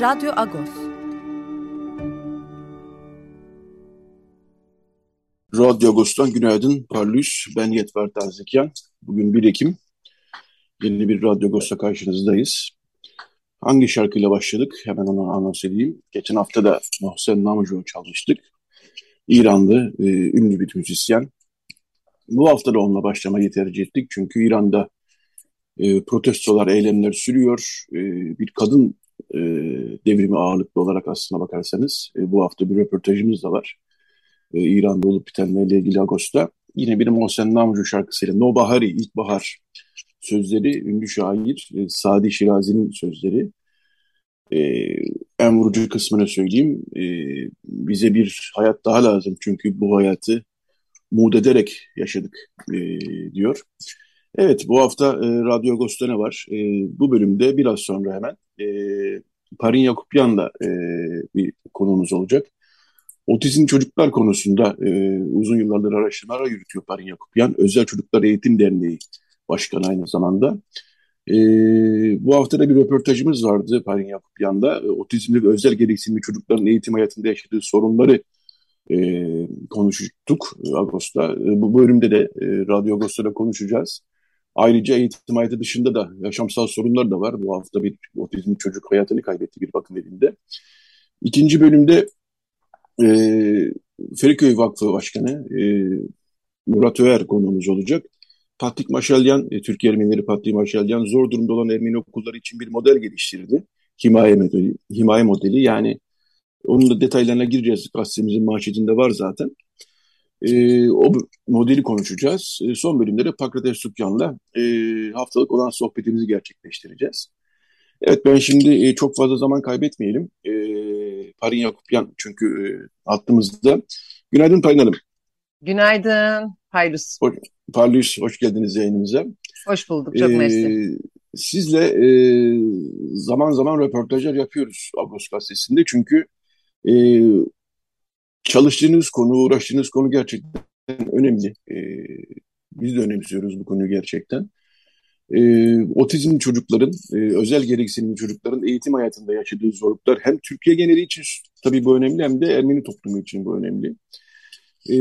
Radyo Agos. Radyo Agos'tan günaydın. Parlus, ben Yetver Tarzekyan. Bugün 1 Ekim. Yeni bir Radyo Agos'ta karşınızdayız. Hangi şarkıyla başladık? Hemen onu anons edeyim. Geçen hafta da Mohsen Namucu çalmıştık. İranlı, e, ünlü bir müzisyen. Bu hafta da onunla başlamayı tercih ettik. Çünkü İran'da e, protestolar, eylemler sürüyor. E, bir kadın e, devrimi ağırlıklı olarak aslına bakarsanız e, bu hafta bir röportajımız da var. E, İran'da olup bitenlerle ilgili Ağustos'ta. Yine bir Mohsen Namcu şarkısıyla No Bahari, İlkbahar sözleri ünlü şair e, Sadi Şirazi'nin sözleri. E, en vurucu kısmını söyleyeyim. E, bize bir hayat daha lazım çünkü bu hayatı mud ederek yaşadık e, diyor. Evet bu hafta e, Radyo Agos'ta ne var? E, bu bölümde biraz sonra hemen e, Parin Yakupyan'la e, bir konumuz olacak. Otizm çocuklar konusunda e, uzun yıllardır araştırmalar yürütüyor Parin Yakupyan. Özel Çocuklar Eğitim Derneği Başkanı aynı zamanda. E, bu hafta da bir röportajımız vardı Parin Yakupyan'da. E, otizmli ve özel gereksinimli çocukların eğitim hayatında yaşadığı sorunları e, konuştuk Ağustos'ta. E, bu bölümde de e, Radyo Ağustos'ta konuşacağız. Ayrıca eğitim hayatı dışında da yaşamsal sorunlar da var. Bu hafta bir otizmli çocuk hayatını kaybetti bir bakım evinde. İkinci bölümde e, Feriköy Vakfı Başkanı e, Murat Öer konuğumuz olacak. Patrik Maşalyan, e, Türkiye Ermenileri Patrik Maşalyan zor durumda olan Ermeni okulları için bir model geliştirdi. Himaye modeli, himaye modeli yani onun da detaylarına gireceğiz. Gazetemizin manşetinde var zaten. E, o modeli konuşacağız. E, son bölümde de Pakrates Sukyan'la e, haftalık olan sohbetimizi gerçekleştireceğiz. Evet ben şimdi e, çok fazla zaman kaybetmeyelim. E, Parin Yakupyan çünkü e, hattımızda. Günaydın Parin Hanım. Günaydın Paylus. Hoş, Parlus, hoş geldiniz yayınımıza. Hoş bulduk, çok e, mersi. Sizle e, zaman zaman röportajlar yapıyoruz Agos Gazetesi'nde çünkü e, çalıştığınız konu, uğraştığınız konu gerçekten önemli. E, biz de önemsiyoruz bu konuyu gerçekten. E, otizmli çocukların, e, özel gereksinimli çocukların eğitim hayatında yaşadığı zorluklar hem Türkiye geneli için tabii bu önemli hem de Ermeni toplumu için bu önemli. E,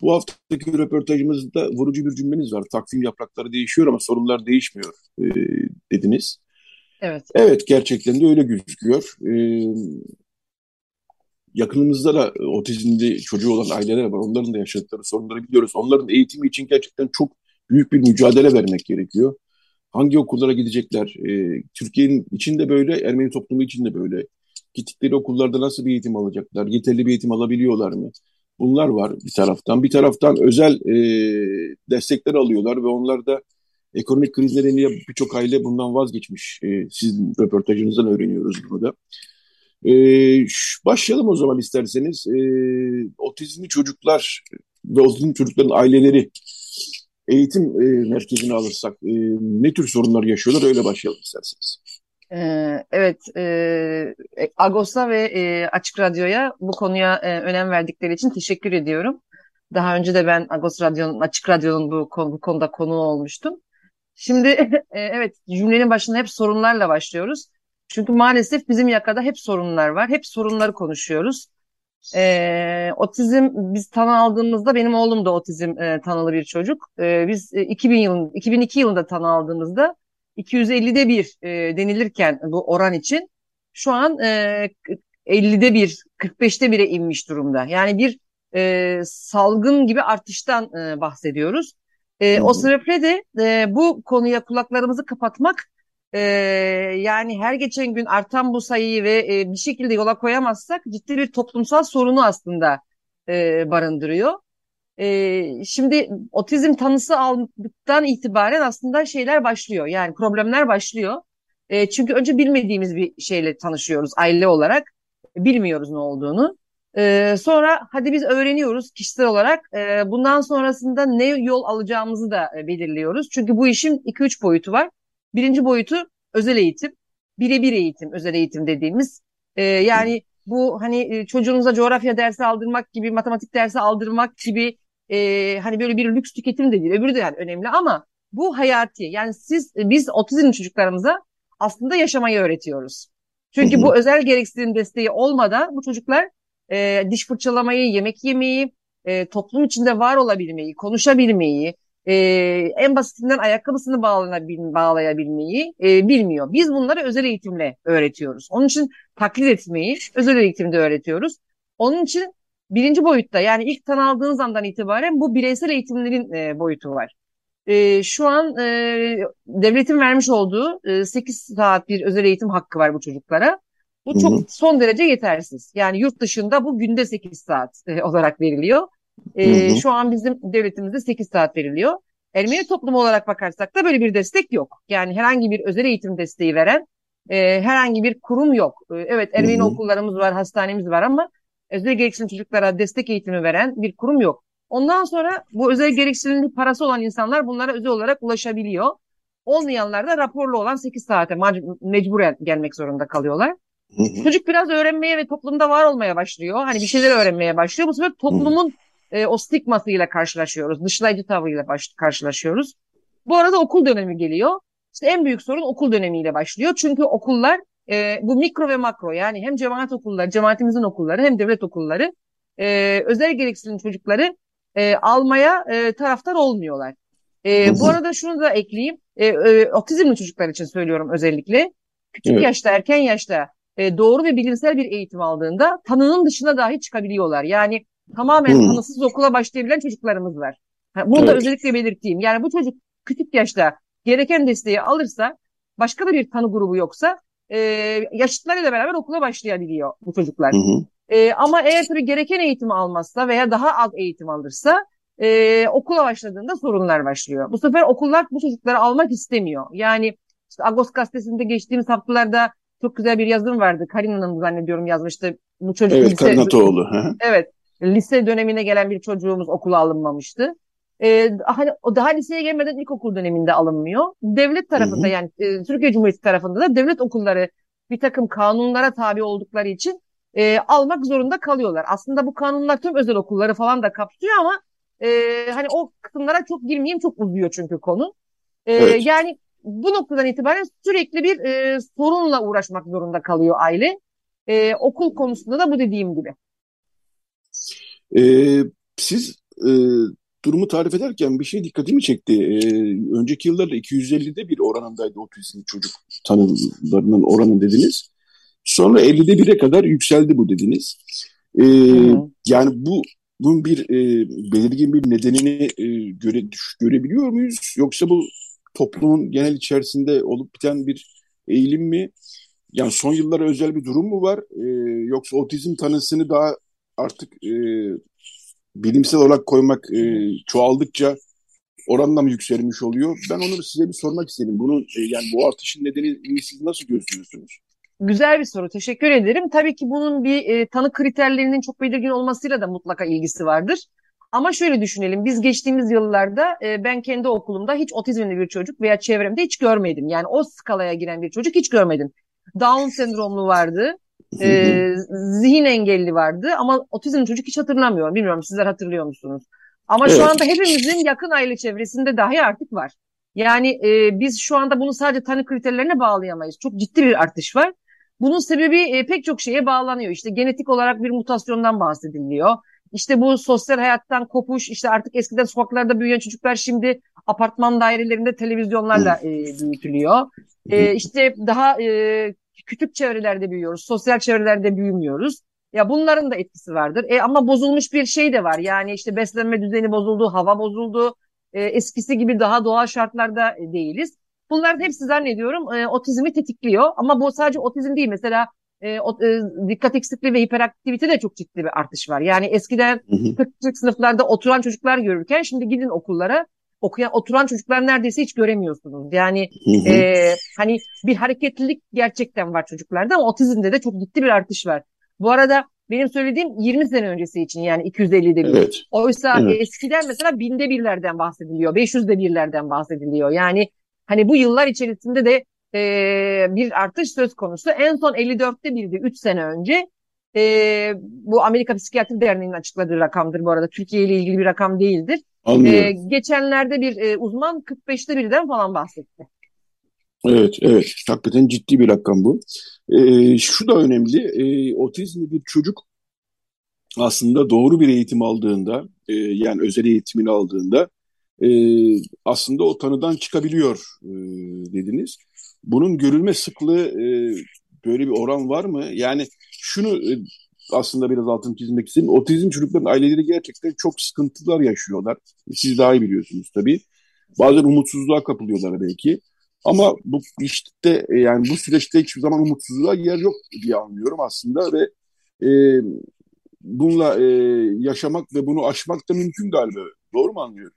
bu haftaki röportajımızda vurucu bir cümleniz var. Takvim yaprakları değişiyor ama sorunlar değişmiyor e, dediniz. Evet. Evet gerçekten de öyle gözüküyor. E, yakınımızda da otizmli çocuğu olan aileler var. Onların da yaşadıkları sorunları biliyoruz. Onların eğitimi için gerçekten çok büyük bir mücadele vermek gerekiyor. Hangi okullara gidecekler? Ee, Türkiye'nin içinde böyle, Ermeni toplumu için de böyle. Gittikleri okullarda nasıl bir eğitim alacaklar? Yeterli bir eğitim alabiliyorlar mı? Bunlar var bir taraftan. Bir taraftan özel e, destekler alıyorlar ve onlar da ekonomik kriz nedeniyle birçok aile bundan vazgeçmiş. E, sizin röportajınızdan öğreniyoruz bunu da. Ee, başlayalım o zaman isterseniz. Ee, otizmli çocuklar ve otizmli çocukların aileleri eğitim e, merkezine alırsak e, ne tür sorunlar yaşıyorlar öyle başlayalım isterseniz. Ee, evet, e, Agos'a ve e, Açık Radyo'ya bu konuya e, önem verdikleri için teşekkür ediyorum. Daha önce de ben Agos Radyo'nun, Açık Radyo'nun bu, konu, bu konuda konuğu olmuştum. Şimdi e, evet cümlenin başında hep sorunlarla başlıyoruz. Çünkü maalesef bizim yakada hep sorunlar var. Hep sorunları konuşuyoruz. E, otizm biz tanı aldığımızda benim oğlum da otizm e, tanılı bir çocuk. E, biz e, 2000 yılın 2002 yılında tanı aldığımızda 250'de bir e, denilirken bu oran için şu an e, 50'de bir 45'te 1'e inmiş durumda. Yani bir e, salgın gibi artıştan e, bahsediyoruz. E, o sebeple de e, bu konuya kulaklarımızı kapatmak e, yani her geçen gün artan bu sayıyı ve e, bir şekilde yola koyamazsak ciddi bir toplumsal sorunu aslında e, barındırıyor. E, şimdi otizm tanısı aldıktan itibaren aslında şeyler başlıyor. Yani problemler başlıyor. E, çünkü önce bilmediğimiz bir şeyle tanışıyoruz aile olarak. Bilmiyoruz ne olduğunu. Sonra hadi biz öğreniyoruz kişisel olarak. Bundan sonrasında ne yol alacağımızı da e, belirliyoruz. Çünkü bu işin 2-3 boyutu var. Birinci boyutu özel eğitim. Birebir eğitim, özel eğitim dediğimiz. E, yani bu hani e, çocuğunuza coğrafya dersi aldırmak gibi, matematik dersi aldırmak gibi e, hani böyle bir lüks tüketim de değil. Öbürü de yani önemli ama bu hayati. Yani siz biz otizmli çocuklarımıza aslında yaşamayı öğretiyoruz. Çünkü bu özel gereksinim desteği olmadan bu çocuklar e, diş fırçalamayı, yemek yemeyi, e, toplum içinde var olabilmeyi, konuşabilmeyi, e, en basitinden ayakkabısını bağlayabilmeyi e, bilmiyor. Biz bunları özel eğitimle öğretiyoruz. Onun için taklit etmeyi özel eğitimde öğretiyoruz. Onun için birinci boyutta yani ilk tanı aldığınız andan itibaren bu bireysel eğitimlerin e, boyutu var. E, şu an e, devletin vermiş olduğu e, 8 saat bir özel eğitim hakkı var bu çocuklara. Bu çok Hı-hı. son derece yetersiz. Yani yurt dışında bu günde 8 saat e, olarak veriliyor. E, şu an bizim devletimizde 8 saat veriliyor. Ermeni toplumu olarak bakarsak da böyle bir destek yok. Yani herhangi bir özel eğitim desteği veren e, herhangi bir kurum yok. E, evet Ermeni Hı-hı. okullarımız var, hastanemiz var ama özel gereksinim çocuklara destek eğitimi veren bir kurum yok. Ondan sonra bu özel gereksinimli parası olan insanlar bunlara özel olarak ulaşabiliyor. Olmayanlar da raporlu olan 8 saate mecburen gelmek zorunda kalıyorlar. Hı hı. Çocuk biraz öğrenmeye ve toplumda var olmaya başlıyor. Hani bir şeyler öğrenmeye başlıyor. Bu sefer toplumun e, o stigmasıyla karşılaşıyoruz. Dışlayıcı tavrıyla baş, karşılaşıyoruz. Bu arada okul dönemi geliyor. İşte en büyük sorun okul dönemiyle başlıyor. Çünkü okullar e, bu mikro ve makro yani hem cemaat okulları, cemaatimizin okulları hem devlet okulları e, özel gereksinim çocukları e, almaya e, taraftar olmuyorlar. E, bu arada şunu da ekleyeyim. E, e, otizmli çocuklar için söylüyorum özellikle. Küçük evet. yaşta, erken yaşta e, doğru ve bilimsel bir eğitim aldığında tanının dışına dahi çıkabiliyorlar. Yani tamamen hmm. tanısız okula başlayabilen çocuklarımız var. Bunu evet. da özellikle belirteyim. Yani bu çocuk küçük yaşta gereken desteği alırsa, başka da bir tanı grubu yoksa e, yaşıtlarıyla beraber okula başlayabiliyor bu çocuklar. Hı hı. E, ama eğer tabii gereken eğitimi almazsa veya daha az eğitim alırsa e, okula başladığında sorunlar başlıyor. Bu sefer okullar bu çocukları almak istemiyor. Yani işte Agos gazetesinde geçtiğimiz haftalarda çok güzel bir yazım vardı. Karin Hanım zannediyorum yazmıştı. Bu çocuk evet, lise, Karnatoğlu. evet. Lise dönemine gelen bir çocuğumuz okula alınmamıştı. Ee, hani, o daha liseye gelmeden ilkokul döneminde alınmıyor. Devlet tarafında Hı-hı. yani e, Türkiye Cumhuriyeti tarafında da devlet okulları bir takım kanunlara tabi oldukları için e, almak zorunda kalıyorlar. Aslında bu kanunlar tüm özel okulları falan da kapsıyor ama e, hani o kısımlara çok girmeyeyim çok uzuyor çünkü konu. E, evet. Yani bu noktadan itibaren sürekli bir e, sorunla uğraşmak zorunda kalıyor aile. E, okul konusunda da bu dediğim gibi. Ee, siz e, durumu tarif ederken bir şey dikkatimi çekti. Ee, önceki yıllarda 250'de bir oranındaydı otizmli çocuk tanılarının oranı dediniz. Sonra 50'de 1'e kadar yükseldi bu dediniz. Ee, yani bu bunun bir e, belirgin bir nedenini e, göre, görebiliyor muyuz? Yoksa bu toplumun genel içerisinde olup biten bir eğilim mi? Yani son yıllara özel bir durum mu var? E, yoksa otizm tanısını daha artık e, bilimsel olarak koymak e, çoğaldıkça oranla mı yükselmiş oluyor? Ben onu size bir sormak istedim. Bunun e, yani bu artışın nedenini siz nasıl gözlüyorsunuz? Güzel bir soru. Teşekkür ederim. Tabii ki bunun bir e, tanı kriterlerinin çok belirgin olmasıyla da mutlaka ilgisi vardır. Ama şöyle düşünelim. Biz geçtiğimiz yıllarda e, ben kendi okulumda hiç otizmli bir çocuk veya çevremde hiç görmedim. Yani o skalaya giren bir çocuk hiç görmedim. Down sendromlu vardı. E, zihin engelli vardı ama otizmli çocuk hiç hatırlamıyorum. Bilmiyorum sizler hatırlıyor musunuz? Ama evet. şu anda hepimizin yakın aile çevresinde dahi artık var. Yani e, biz şu anda bunu sadece tanı kriterlerine bağlayamayız. Çok ciddi bir artış var. Bunun sebebi e, pek çok şeye bağlanıyor. İşte genetik olarak bir mutasyondan bahsediliyor. İşte bu sosyal hayattan kopuş, işte artık eskiden sokaklarda büyüyen çocuklar şimdi apartman dairelerinde televizyonlarla e, büyütülüyor. E, işte daha e, küçük çevrelerde büyüyoruz, sosyal çevrelerde büyümüyoruz. Ya bunların da etkisi vardır. E, ama bozulmuş bir şey de var. Yani işte beslenme düzeni bozuldu, hava bozuldu. E, eskisi gibi daha doğal şartlarda değiliz. Bunların hepsi zannediyorum e, otizmi tetikliyor. Ama bu sadece otizm değil. Mesela e, o, e, dikkat eksikliği ve hiperaktivite de çok ciddi bir artış var. Yani eskiden küçük sınıflarda oturan çocuklar görürken şimdi gidin okullara okuyan oturan çocuklar neredeyse hiç göremiyorsunuz. Yani e, hani bir hareketlilik gerçekten var çocuklarda ama otizmde de çok ciddi bir artış var. Bu arada benim söylediğim 20 sene öncesi için yani 250'de bir. Evet. Oysa evet. eskiden mesela binde birlerden bahsediliyor, 500'de birlerden bahsediliyor. Yani hani bu yıllar içerisinde de e, bir artış söz konusu. En son 54'te birdi 3 sene önce. E, bu Amerika Psikiyatri Derneği'nin açıkladığı rakamdır bu arada. Türkiye ile ilgili bir rakam değildir. E, geçenlerde bir e, uzman 45'te birden falan bahsetti. Evet, evet. Hakikaten ciddi bir rakam bu. E, şu da önemli. E, otizmli bir çocuk aslında doğru bir eğitim aldığında, e, yani özel eğitimini aldığında e, aslında o tanıdan çıkabiliyor e, dediniz. Bunun görülme sıklığı e, böyle bir oran var mı? Yani şunu e, aslında biraz altını çizmek istedim. Otizm çocukların aileleri gerçekten çok sıkıntılar yaşıyorlar. Siz daha iyi biliyorsunuz tabii. Bazen umutsuzluğa kapılıyorlar belki. Ama bu işte e, yani bu süreçte hiçbir zaman umutsuzluğa yer yok diye anlıyorum aslında ve e, bununla e, yaşamak ve bunu aşmak da mümkün galiba. Doğru mu anlıyorum?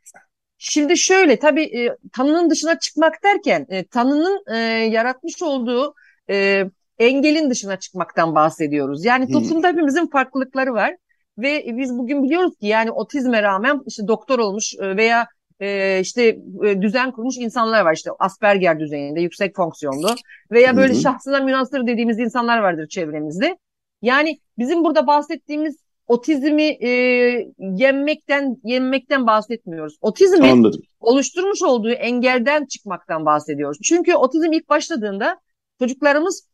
Şimdi şöyle tabii e, tanının dışına çıkmak derken e, tanının e, yaratmış olduğu e, engelin dışına çıkmaktan bahsediyoruz. Yani hmm. toplumda hepimizin farklılıkları var ve biz bugün biliyoruz ki yani otizme rağmen işte doktor olmuş e, veya e, işte e, düzen kurmuş insanlar var işte Asperger düzeyinde yüksek fonksiyonlu veya böyle hmm. şahsına münasır dediğimiz insanlar vardır çevremizde. Yani bizim burada bahsettiğimiz otizmi e, yenmekten yenmekten bahsetmiyoruz. Otizmi Anladım. oluşturmuş olduğu engelden çıkmaktan bahsediyoruz. Çünkü otizm ilk başladığında çocuklarımız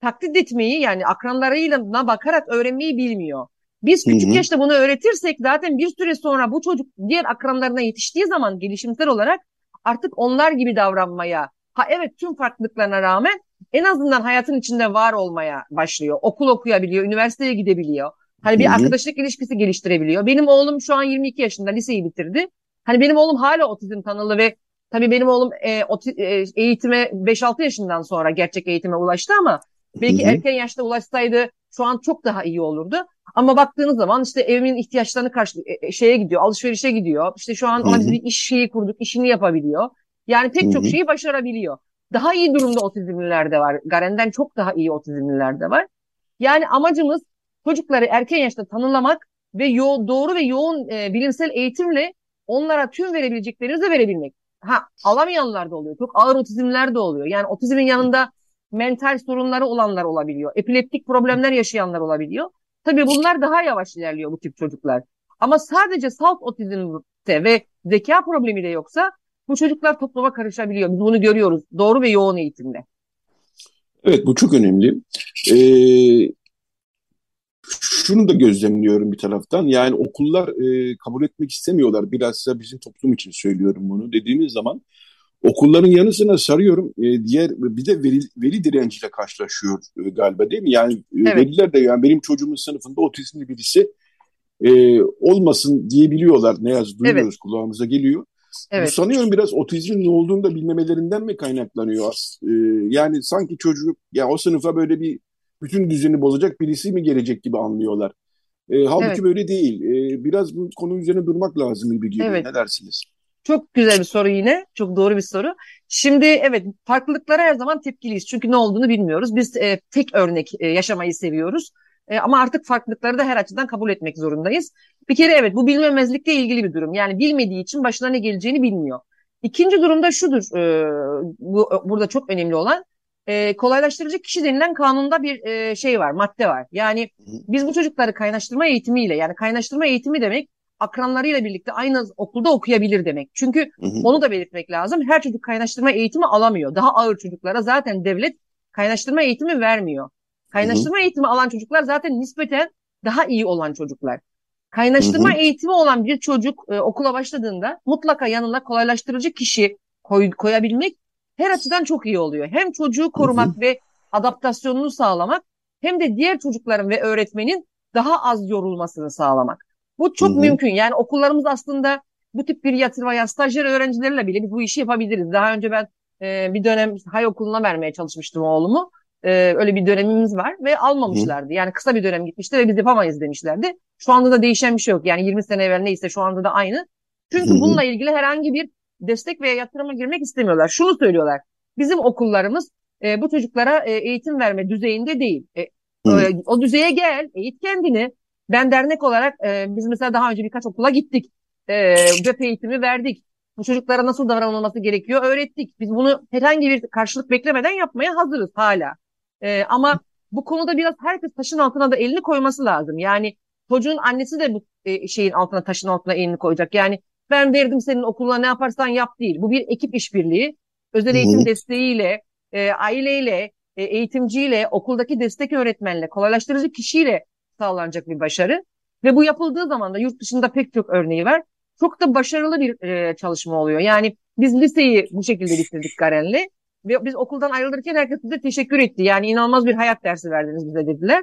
taklit etmeyi yani akranlarıyla bakarak öğrenmeyi bilmiyor. Biz küçük hı hı. yaşta bunu öğretirsek zaten bir süre sonra bu çocuk diğer akranlarına yetiştiği zaman gelişimsel olarak artık onlar gibi davranmaya, ha evet tüm farklılıklarına rağmen en azından hayatın içinde var olmaya başlıyor. Okul okuyabiliyor, üniversiteye gidebiliyor. Hani bir Hı-hı. arkadaşlık ilişkisi geliştirebiliyor. Benim oğlum şu an 22 yaşında liseyi bitirdi. Hani benim oğlum hala otizm tanılı ve tabii benim oğlum e, oti, e, eğitime 5-6 yaşından sonra gerçek eğitime ulaştı ama belki Hı-hı. erken yaşta ulaşsaydı şu an çok daha iyi olurdu. Ama baktığınız zaman işte evimin ihtiyaçlarını karşı e, e, şeye gidiyor, alışverişe gidiyor. İşte şu an ona bir iş şeyi kurduk, işini yapabiliyor. Yani pek Hı-hı. çok şeyi başarabiliyor. Daha iyi durumda otizmliler de var. Garen'den çok daha iyi otizmliler de var. Yani amacımız çocukları erken yaşta tanılamak ve yo doğru ve yoğun e, bilimsel eğitimle onlara tüm verebileceklerimizi verebilmek. Ha alamayanlar da oluyor. Çok ağır otizmler de oluyor. Yani otizmin yanında mental sorunları olanlar olabiliyor. Epileptik problemler yaşayanlar olabiliyor. Tabii bunlar daha yavaş ilerliyor bu tip çocuklar. Ama sadece salt otizmde ve zeka problemi de yoksa bu çocuklar topluma karışabiliyor. Biz bunu görüyoruz. Doğru ve yoğun eğitimle. Evet bu çok önemli. Ee, şunu da gözlemliyorum bir taraftan. Yani okullar e, kabul etmek istemiyorlar. Biraz da bizim toplum için söylüyorum bunu. Dediğimiz zaman okulların yanısına sarıyorum. E, diğer bir de veli, veli direnciyle karşılaşıyor e, galiba değil mi? Yani e, evet. veliler de yani benim çocuğumun sınıfında otizmli birisi e, olmasın diyebiliyorlar. Ne yazık duyuyoruz evet. kulağımıza geliyor. Evet. Bu sanıyorum biraz otizmin ne olduğunu da bilmemelerinden mi kaynaklanıyor? E, yani sanki çocuk ya o sınıfa böyle bir bütün düzeni bozacak birisi mi gelecek gibi anlıyorlar. E, halbuki evet. böyle değil. E, biraz bu konu üzerine durmak lazım gibi geliyor. Evet. Ne dersiniz? Çok güzel bir soru yine. Çok doğru bir soru. Şimdi evet farklılıklara her zaman tepkiliyiz. Çünkü ne olduğunu bilmiyoruz. Biz e, tek örnek e, yaşamayı seviyoruz. E, ama artık farklılıkları da her açıdan kabul etmek zorundayız. Bir kere evet bu bilmemezlikle ilgili bir durum. Yani bilmediği için başına ne geleceğini bilmiyor. İkinci durumda şudur. E, bu, burada çok önemli olan e, kolaylaştırıcı kişi denilen kanunda bir e, şey var, madde var. Yani biz bu çocukları kaynaştırma eğitimiyle yani kaynaştırma eğitimi demek akranlarıyla birlikte aynı okulda okuyabilir demek. Çünkü hı hı. onu da belirtmek lazım. Her çocuk kaynaştırma eğitimi alamıyor. Daha ağır çocuklara zaten devlet kaynaştırma eğitimi vermiyor. Kaynaştırma hı hı. eğitimi alan çocuklar zaten nispeten daha iyi olan çocuklar. Kaynaştırma hı hı. eğitimi olan bir çocuk e, okula başladığında mutlaka yanına kolaylaştırıcı kişi koy, koyabilmek her açıdan çok iyi oluyor. Hem çocuğu korumak hı hı. ve adaptasyonunu sağlamak hem de diğer çocukların ve öğretmenin daha az yorulmasını sağlamak. Bu çok hı hı. mümkün. Yani okullarımız aslında bu tip bir yatırma yani stajyer öğrencilerle bile biz bu işi yapabiliriz. Daha önce ben e, bir dönem hay okuluna vermeye çalışmıştım oğlumu. e, öyle bir dönemimiz var ve almamışlardı. Yani kısa bir dönem gitmişti ve biz yapamayız demişlerdi. Şu anda da değişen bir şey yok. Yani 20 sene evvel neyse şu anda da aynı. Çünkü bununla ilgili herhangi bir destek veya yatırıma girmek istemiyorlar. Şunu söylüyorlar. Bizim okullarımız e, bu çocuklara e, eğitim verme düzeyinde değil. E, e, o düzeye gel, eğit kendini. Ben dernek olarak e, biz mesela daha önce birkaç okula gittik. E, web eğitimi verdik. Bu çocuklara nasıl davranılması gerekiyor öğrettik. Biz bunu herhangi bir karşılık beklemeden yapmaya hazırız hala. E, ama bu konuda biraz herkes taşın altına da elini koyması lazım. Yani çocuğun annesi de bu e, şeyin altına taşın altına elini koyacak. Yani ben verdim senin okuluna ne yaparsan yap değil. Bu bir ekip işbirliği. Özel eğitim desteğiyle, e, aileyle, e, eğitimciyle, okuldaki destek öğretmenle, kolaylaştırıcı kişiyle sağlanacak bir başarı. Ve bu yapıldığı zaman da yurt dışında pek çok örneği var. Çok da başarılı bir e, çalışma oluyor. Yani biz liseyi bu şekilde bitirdik Garen'le. Ve biz okuldan ayrılırken herkes bize teşekkür etti. Yani inanılmaz bir hayat dersi verdiniz bize dediler.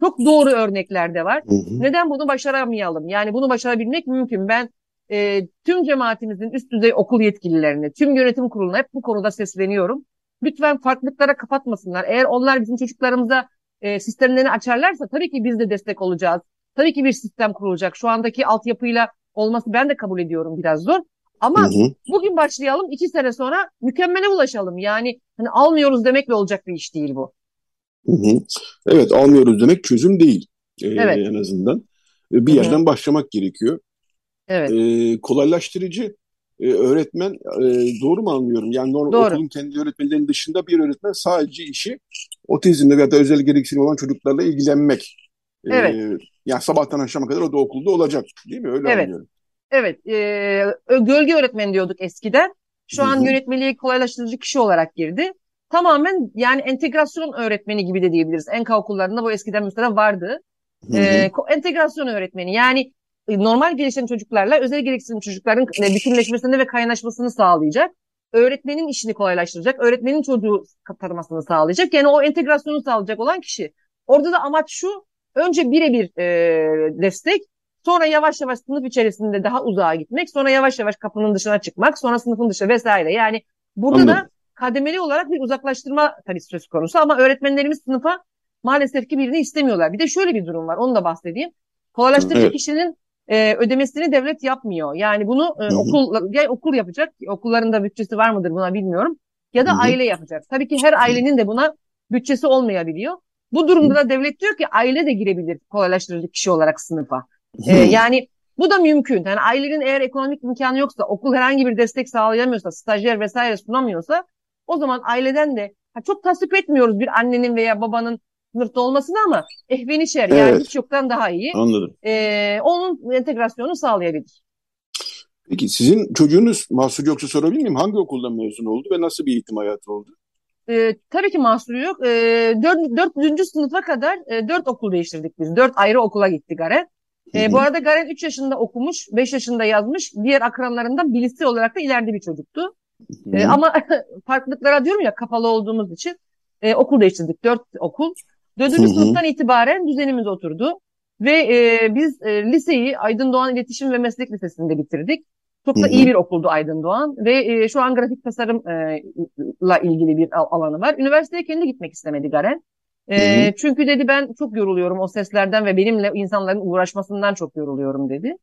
Çok doğru örnekler de var. Hı hı. Neden bunu başaramayalım? Yani bunu başarabilmek mümkün. Ben e, tüm cemaatimizin üst düzey okul yetkililerine, tüm yönetim kuruluna hep bu konuda sesleniyorum. Lütfen farklılıklara kapatmasınlar. Eğer onlar bizim çocuklarımıza e, sistemlerini açarlarsa tabii ki biz de destek olacağız. Tabii ki bir sistem kurulacak. Şu andaki altyapıyla olması ben de kabul ediyorum biraz zor. Ama hı hı. bugün başlayalım, iki sene sonra mükemmele ulaşalım. Yani hani almıyoruz demekle olacak bir iş değil bu. Hı hı. Evet, almıyoruz demek çözüm değil ee, evet. en azından. Bir hı hı. yerden başlamak gerekiyor. Evet. Ee, kolaylaştırıcı e, öğretmen e, doğru mu anlıyorum? Yani normal doğru. okulun kendi öğretmenlerinin dışında bir öğretmen sadece işi otizmle veya da özel gereksinim olan çocuklarla ilgilenmek. Ee, evet. Ee, yani sabahtan akşama kadar o da okulda olacak değil mi? Öyle evet. anlıyorum. Evet. E, gölge öğretmeni diyorduk eskiden. Şu Hı-hı. an yönetmeliği kolaylaştırıcı kişi olarak girdi. Tamamen yani entegrasyon öğretmeni gibi de diyebiliriz. Enka okullarında bu eskiden mesela vardı. E, entegrasyon öğretmeni yani e, normal gelişen çocuklarla özel gereksinim çocukların e, bütünleşmesini ve kaynaşmasını sağlayacak. Öğretmenin işini kolaylaştıracak. Öğretmenin çocuğu tanımasını sağlayacak. Yani o entegrasyonu sağlayacak olan kişi. Orada da amaç şu. Önce birebir e, destek. Sonra yavaş yavaş sınıf içerisinde daha uzağa gitmek. Sonra yavaş yavaş kapının dışına çıkmak. Sonra sınıfın dışı vesaire. Yani burada Anladım. da kademeli olarak bir uzaklaştırma tabii söz konusu. Ama öğretmenlerimiz sınıfa maalesef ki birini istemiyorlar. Bir de şöyle bir durum var. Onu da bahsedeyim. Kolaylaştırıcı evet. kişinin e, ödemesini devlet yapmıyor. Yani bunu e, okul ya okul yapacak. Okullarında bütçesi var mıdır buna bilmiyorum. Ya da Hı-hı. aile yapacak. Tabii ki her ailenin de buna bütçesi olmayabiliyor. Bu durumda da devlet diyor ki aile de girebilir kolaylaştırıcı kişi olarak sınıfa. Ee, yani bu da mümkün. Yani ailenin eğer ekonomik imkanı yoksa, okul herhangi bir destek sağlayamıyorsa, stajyer vesaire sunamıyorsa o zaman aileden de ha, çok tasvip etmiyoruz bir annenin veya babanın sınıfta olmasını ama ehveni şer evet. yani hiç yoktan daha iyi. Anladım. Ee, onun entegrasyonu sağlayabilir. Peki sizin çocuğunuz mahsur yoksa sorabilir miyim? Hangi okuldan mezun oldu ve nasıl bir eğitim hayatı oldu? Ee, tabii ki mahsuru yok. Ee, dört, dördüncü sınıfa kadar e, dört okul değiştirdik biz. Dört ayrı okula gitti Garen. E, bu arada Garen 3 yaşında okumuş, 5 yaşında yazmış. Diğer akranlarından birisi olarak da ileride bir çocuktu. E, ama farklılıklara diyorum ya kapalı olduğumuz için e, okul değiştirdik. 4 okul. Dördüncü sınıftan itibaren düzenimiz oturdu. Ve e, biz e, liseyi Aydın Doğan İletişim ve Meslek Lisesi'nde bitirdik. Çok da iyi bir okuldu Aydın Doğan ve e, şu an grafik tasarımla e, ilgili bir alanı var. Üniversiteye kendi gitmek istemedi Garen. E, çünkü dedi ben çok yoruluyorum o seslerden ve benimle insanların uğraşmasından çok yoruluyorum dedi.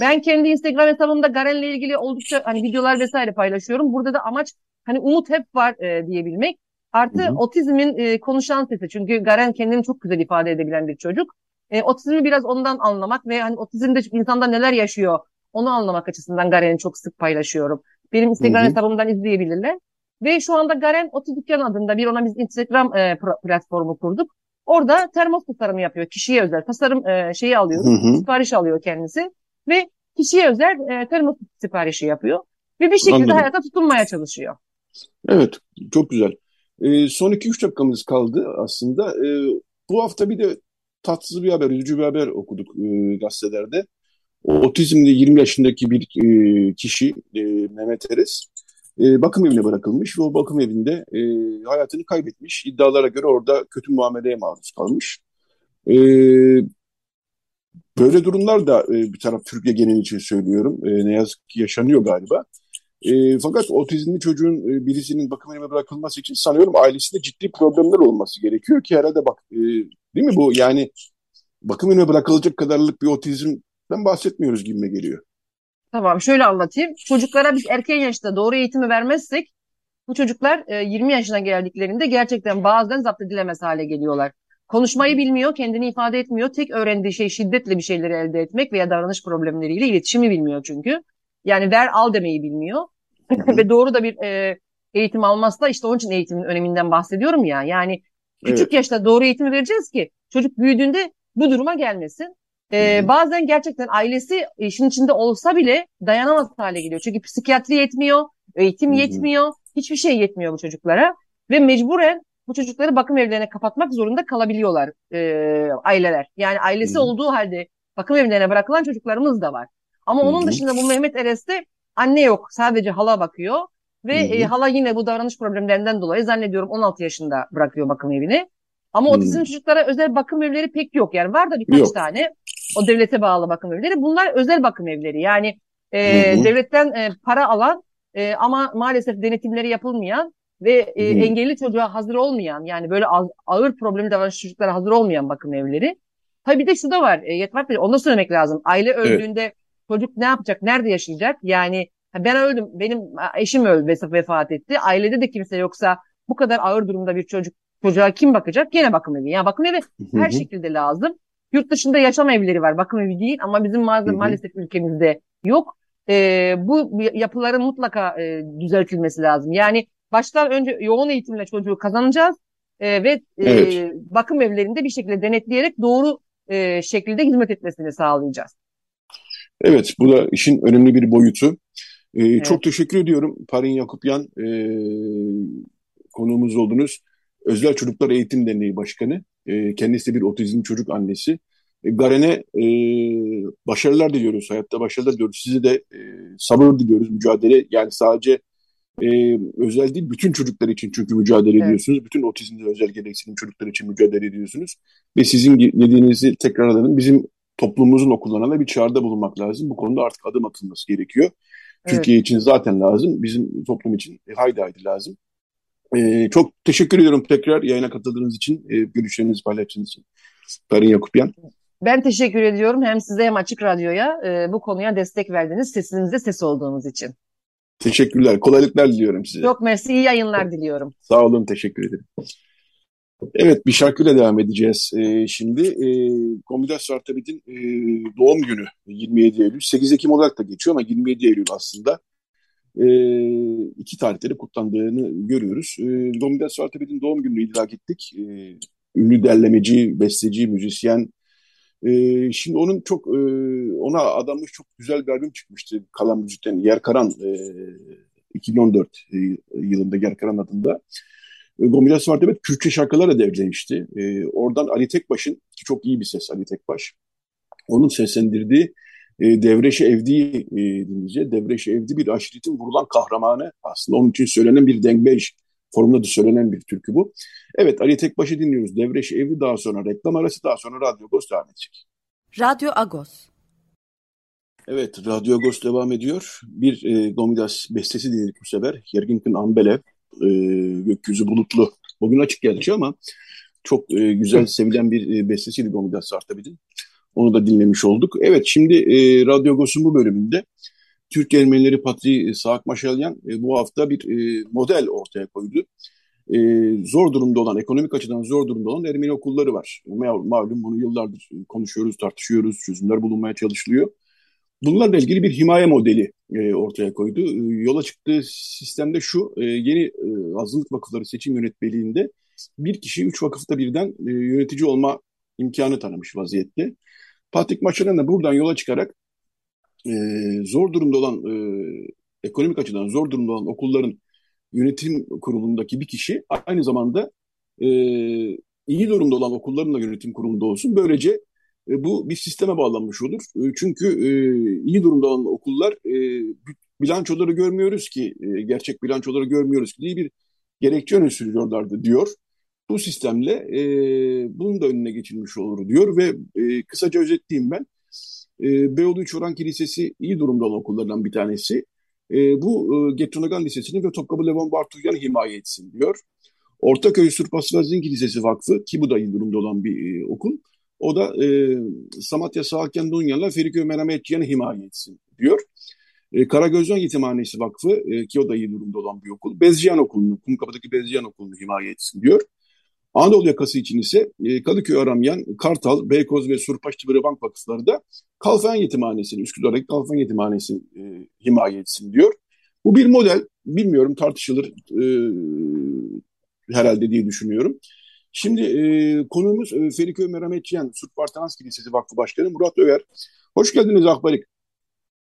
Ben kendi Instagram hesabımda Garen'le ilgili oldukça hani videolar vesaire paylaşıyorum. Burada da amaç hani umut hep var e, diyebilmek. Artı hı hı. otizmin e, konuşan sesi. Çünkü Garen kendini çok güzel ifade edebilen bir çocuk. E, otizmi biraz ondan anlamak ve hani otizmde insanda neler yaşıyor onu anlamak açısından Garen'i çok sık paylaşıyorum. Benim Instagram hı hı. hesabımdan izleyebilirler. Ve şu anda Garen Otu Dükkan adında bir ona biz Instagram e, platformu kurduk. Orada termos tasarımı yapıyor. Kişiye özel tasarım e, şeyi alıyoruz. Hı hı. Sipariş alıyor kendisi. Ve kişiye özel e, termos siparişi yapıyor. Ve bir şekilde Anladım. hayata tutunmaya çalışıyor. Evet. Çok güzel. E, son 2-3 dakikamız kaldı aslında. E, bu hafta bir de tatsız bir haber, üzücü bir haber okuduk e, gazetelerde. O, otizmli 20 yaşındaki bir e, kişi e, Mehmet Eres e, bakım evine bırakılmış ve o bakım evinde e, hayatını kaybetmiş. İddialara göre orada kötü muameleye maruz kalmış. E, böyle durumlar da e, bir taraf Türkiye geneli için söylüyorum. E, ne yazık ki yaşanıyor galiba. E, fakat otizmli çocuğun e, birisinin bakım evine bırakılması için sanıyorum ailesinde ciddi problemler olması gerekiyor ki herhalde bak e, değil mi bu yani bakım evine bırakılacak kadarlık bir otizmden bahsetmiyoruz gibime geliyor. Tamam şöyle anlatayım. Çocuklara biz erken yaşta doğru eğitimi vermezsek bu çocuklar e, 20 yaşına geldiklerinde gerçekten bazen zapt edilemez hale geliyorlar. Konuşmayı bilmiyor, kendini ifade etmiyor. Tek öğrendiği şey şiddetle bir şeyleri elde etmek veya davranış problemleriyle iletişimi bilmiyor çünkü. Yani ver al demeyi bilmiyor. Ve doğru da bir e, eğitim almazsa işte onun için eğitimin öneminden bahsediyorum ya. Yani küçük evet. yaşta doğru eğitimi vereceğiz ki çocuk büyüdüğünde bu duruma gelmesin. Ee, bazen gerçekten ailesi işin içinde olsa bile dayanamaz hale geliyor. Çünkü psikiyatri yetmiyor, eğitim yetmiyor, hiçbir şey yetmiyor bu çocuklara. Ve mecburen bu çocukları bakım evlerine kapatmak zorunda kalabiliyorlar e, aileler. Yani ailesi Hı-hı. olduğu halde bakım evlerine bırakılan çocuklarımız da var. Ama onun dışında bu Mehmet Eres'te anne yok sadece hala bakıyor. Ve e, hala yine bu davranış problemlerinden dolayı zannediyorum 16 yaşında bırakıyor bakım evini. Ama hmm. otizm çocuklara özel bakım evleri pek yok. Yani var da birkaç yok. tane o devlete bağlı bakım evleri. Bunlar özel bakım evleri. Yani e, devletten e, para alan e, ama maalesef denetimleri yapılmayan ve e, engelli çocuğa hazır olmayan yani böyle ağır problemi davranış çocuklara hazır olmayan bakım evleri. Tabii bir de şu da var. E, Yetvat Bey onu söylemek lazım. Aile öldüğünde evet. Çocuk ne yapacak? Nerede yaşayacak? Yani ben öldüm. Benim eşim öldü vefat etti. Ailede de kimse yoksa bu kadar ağır durumda bir çocuk çocuğa kim bakacak? Gene bakım evi. Yani bakım evi her şekilde lazım. Yurt dışında yaşam evleri var. Bakım evi değil ama bizim maalesef, maalesef ülkemizde yok. E, bu yapıların mutlaka e, düzeltilmesi lazım. Yani baştan önce yoğun eğitimle çocuğu kazanacağız e, ve e, evet. bakım evlerinde bir şekilde denetleyerek doğru e, şekilde hizmet etmesini sağlayacağız. Evet, bu da işin önemli bir boyutu. Ee, evet. Çok teşekkür ediyorum Parin Yakupyan e, konuğumuz oldunuz. Özel Çocuklar Eğitim Derneği Başkanı. E, kendisi de bir otizm çocuk annesi. E, Garen'e e, başarılar diliyoruz. Hayatta başarılar diliyoruz. Size de e, sabır diliyoruz. Mücadele yani sadece e, özel değil bütün çocuklar için çünkü mücadele evet. ediyorsunuz. Bütün otizmde özel gereksinim çocuklar için mücadele ediyorsunuz. Ve sizin dediğinizi tekrarladım. Bizim toplumumuzun okullarına da bir çağrıda bulunmak lazım. Bu konuda artık adım atılması gerekiyor. Evet. Türkiye için zaten lazım. Bizim toplum için haydi haydi lazım. Ee, çok teşekkür ediyorum tekrar yayına katıldığınız için, e, görüşlerinizi paylaştığınız için. Perin Yakupyan. Ben teşekkür ediyorum hem size hem Açık Radyo'ya e, bu konuya destek verdiniz, sesinizde ses olduğunuz için. Teşekkürler, kolaylıklar diliyorum size. Çok mersi, iyi yayınlar diliyorum. Sağ olun, teşekkür ederim. Evet, bir şarkıyla devam edeceğiz ee, şimdi. E, Komidas Sartabit'in e, doğum günü 27 Eylül. 8 Ekim olarak da geçiyor ama 27 Eylül aslında e, iki tarihleri kutlandığını görüyoruz. E, Domidas Sartabit'in doğum gününü idrak ettik. E, ünlü derlemeci, besteci, müzisyen. E, şimdi onun çok e, ona adanmış çok güzel bir albüm çıkmıştı Kalan Müzik'ten. Yer Karan e, 2014 e, yılında Yer Karan adında. Gomilas Sartabit Kürtçe şarkılarla devlemişti. E, oradan Ali Tekbaş'ın, ki çok iyi bir ses Ali Tekbaş, onun seslendirdiği e, Devreşi Evdi e, dinleyeceğiz. Devreşi Evdi bir aşiretin vurulan kahramanı aslında onun için söylenen bir dengbej formunda da söylenen bir türkü bu. Evet Ali Tekbaş'ı dinliyoruz. Devreşi Evdi daha sonra reklam arası daha sonra Radyo Agos devam edecek. Radyo Agos. Evet Radyo Agos devam ediyor. Bir e, Gomidas bestesi dinledik bu sefer. Yerginkın Ambelev e, gökyüzü bulutlu. Bugün açık geldi ama çok e, güzel sevilen bir e, bestesiydi Gomidas Sartabid'in. Onu da dinlemiş olduk. Evet şimdi e, Radyo Agos'un bu bölümünde Türk Ermenileri Patri Saak Maşalyan e, bu hafta bir e, model ortaya koydu. E, zor durumda olan, ekonomik açıdan zor durumda olan Ermeni okulları var. Malum bunu yıllardır konuşuyoruz, tartışıyoruz, çözümler bulunmaya çalışılıyor. Bunlarla ilgili bir himaye modeli e, ortaya koydu. E, yola çıktığı sistemde şu, e, yeni e, azınlık vakıfları seçim yönetmeliğinde bir kişi üç vakıfta birden e, yönetici olma imkanı tanımış vaziyette. Patrik Maçaran da buradan yola çıkarak e, zor durumda olan, e, ekonomik açıdan zor durumda olan okulların yönetim kurulundaki bir kişi aynı zamanda e, iyi durumda olan okulların da yönetim kurulunda olsun. Böylece bu bir sisteme bağlanmış olur. E, çünkü e, iyi durumda olan okullar e, bilançoları görmüyoruz ki, e, gerçek bilançoları görmüyoruz ki diye bir gerekçe öne sürüyorlardı diyor. Bu sistemle e, bunun da önüne geçilmiş olur diyor ve e, kısaca özetleyeyim ben. E, Beyoğlu 3 Oran Kilisesi iyi durumda olan okullardan bir tanesi. e, bu e, Getronagan Lisesi'ni ve Topkapı Levon Bartukyan'ı himaye etsin diyor. Ortaköy Surpasvazinki Lisesi Vakfı ki bu da iyi durumda olan bir e, okul. O da e, Samatya Sağken Dunya'la Feriköy Merhametçiyan'ı himaye etsin diyor. E, Karagözcan Yetimhanesi Vakfı e, ki o da iyi durumda olan bir okul. Bezciyan Okulu'nu, Kumkapı'daki Bezciyan Okulu'nu himaye etsin diyor. Anadolu yakası için ise e, Kadıköy Aramyan, Kartal, Beykoz ve Surpaş Tıbırıbank vakıfları da Kalfayan Yetimhanesi'ni, Üsküdar'daki Kalfayan Yetimhanesi'ni e, himaye etsin diyor. Bu bir model, bilmiyorum tartışılır e, herhalde diye düşünüyorum. Şimdi e, konuğumuz e, Feriköy Merhametçiyen, Surp Partanans Kilisesi Vakfı Başkanı Murat Över. Hoş geldiniz Akbarik.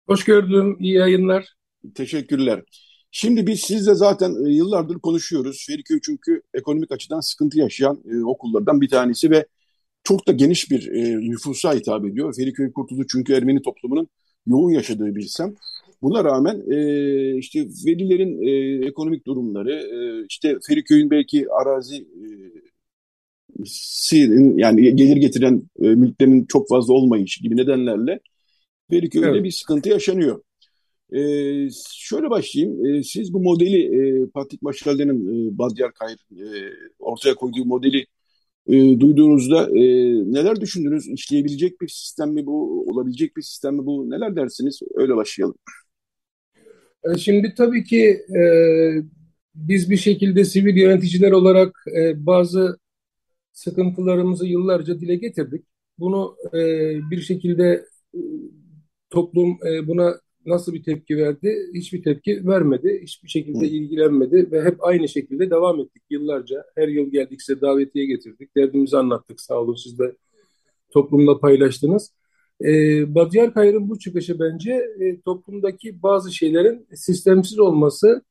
Hoş gördüm, iyi yayınlar. Teşekkürler. Şimdi biz sizle zaten e, yıllardır konuşuyoruz. Feriköy çünkü ekonomik açıdan sıkıntı yaşayan e, okullardan bir tanesi ve çok da geniş bir e, nüfusa hitap ediyor. Feriköy Kurtulu çünkü Ermeni toplumunun yoğun yaşadığı bir sem. Buna rağmen e, işte velilerin e, ekonomik durumları, e, işte Feriköy'ün belki arazi e, sirin, yani gelir getiren e, mülklerin çok fazla olmayışı gibi nedenlerle Feriköy'de evet. bir sıkıntı yaşanıyor. Ee, şöyle başlayayım. Ee, siz bu modeli e, Patrik Maşkalde'nin e, Badyar Kayır e, ortaya koyduğu modeli e, duyduğunuzda e, neler düşündünüz? İşleyebilecek bir sistem mi bu? Olabilecek bir sistem mi bu? Neler dersiniz? Öyle başlayalım. E, şimdi tabii ki e, biz bir şekilde sivil yöneticiler olarak e, bazı sıkıntılarımızı yıllarca dile getirdik. Bunu e, bir şekilde e, toplum e, buna nasıl bir tepki verdi? Hiçbir tepki vermedi. Hiçbir şekilde ilgilenmedi ve hep aynı şekilde devam ettik yıllarca. Her yıl geldik size davetiye getirdik. Derdimizi anlattık. Sağ olun siz de toplumla paylaştınız. Ee, Batyar Kayır'ın bu çıkışı bence e, toplumdaki bazı şeylerin sistemsiz olması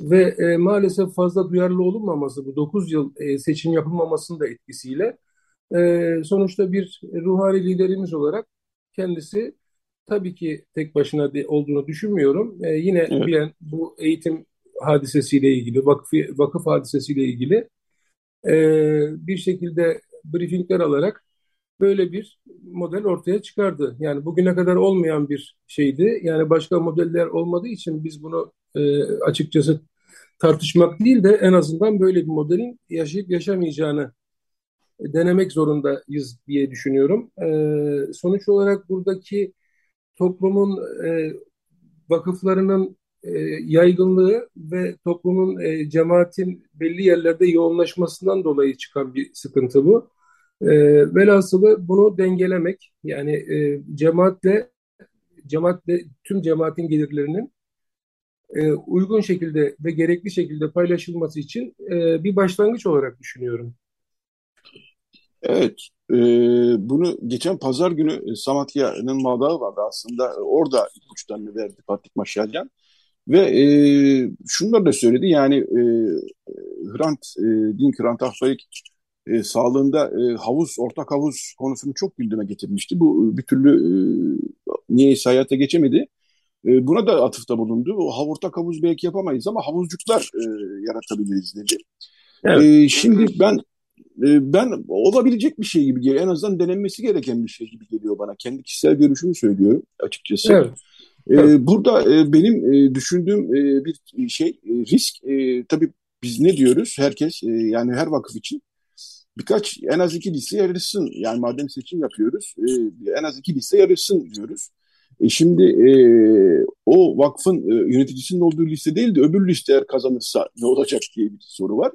ve e, maalesef fazla duyarlı olunmaması, bu 9 yıl e, seçim yapılmamasının da etkisiyle e, sonuçta bir ruhani liderimiz olarak kendisi tabii ki tek başına de, olduğunu düşünmüyorum. E, yine evet. bilen bu eğitim hadisesiyle ilgili, vakıf, vakıf hadisesiyle ilgili e, bir şekilde briefingler alarak böyle bir model ortaya çıkardı. Yani bugüne kadar olmayan bir şeydi. Yani başka modeller olmadığı için biz bunu e, açıkçası tartışmak değil de en azından böyle bir modelin yaşayıp yaşamayacağını denemek zorundayız diye düşünüyorum. E, sonuç olarak buradaki toplumun e, vakıflarının e, yaygınlığı ve toplumun e, cemaatin belli yerlerde yoğunlaşmasından dolayı çıkan bir sıkıntı bu. E, velhasılı bunu dengelemek yani e, cemaatle cemaatle tüm cemaatin gelirlerinin e, uygun şekilde ve gerekli şekilde paylaşılması için e, bir başlangıç olarak düşünüyorum. Evet, e, bunu geçen pazar günü e, Samatya'nın madağı vardı aslında. Orada ipuçlarını verdi Patrik Maşalyan. Ve e, şunları da söyledi yani e, Hrant, e, Dink Hrant Ahbayik e, sağlığında e, havuz, ortak havuz konusunu çok gündeme getirmişti. Bu bir türlü e, niyeyse hayata geçemedi. E, buna da atıfta bulundu. O ortak havuz belki yapamayız ama havuzcuklar e, yaratabiliriz dedi. Evet. E, şimdi ben e, ben olabilecek bir şey gibi geliyor. En azından denenmesi gereken bir şey gibi geliyor bana. Kendi kişisel görüşümü söylüyorum açıkçası. Evet. Ee, burada e, benim e, düşündüğüm e, bir şey e, risk e, tabii biz ne diyoruz herkes e, yani her vakıf için birkaç en az iki liste yarışsın yani madem seçim yapıyoruz e, en az iki liste yarışsın diyoruz. E şimdi e, o vakfın e, yöneticisinin olduğu liste değil de öbür liste eğer kazanırsa ne olacak diye bir soru var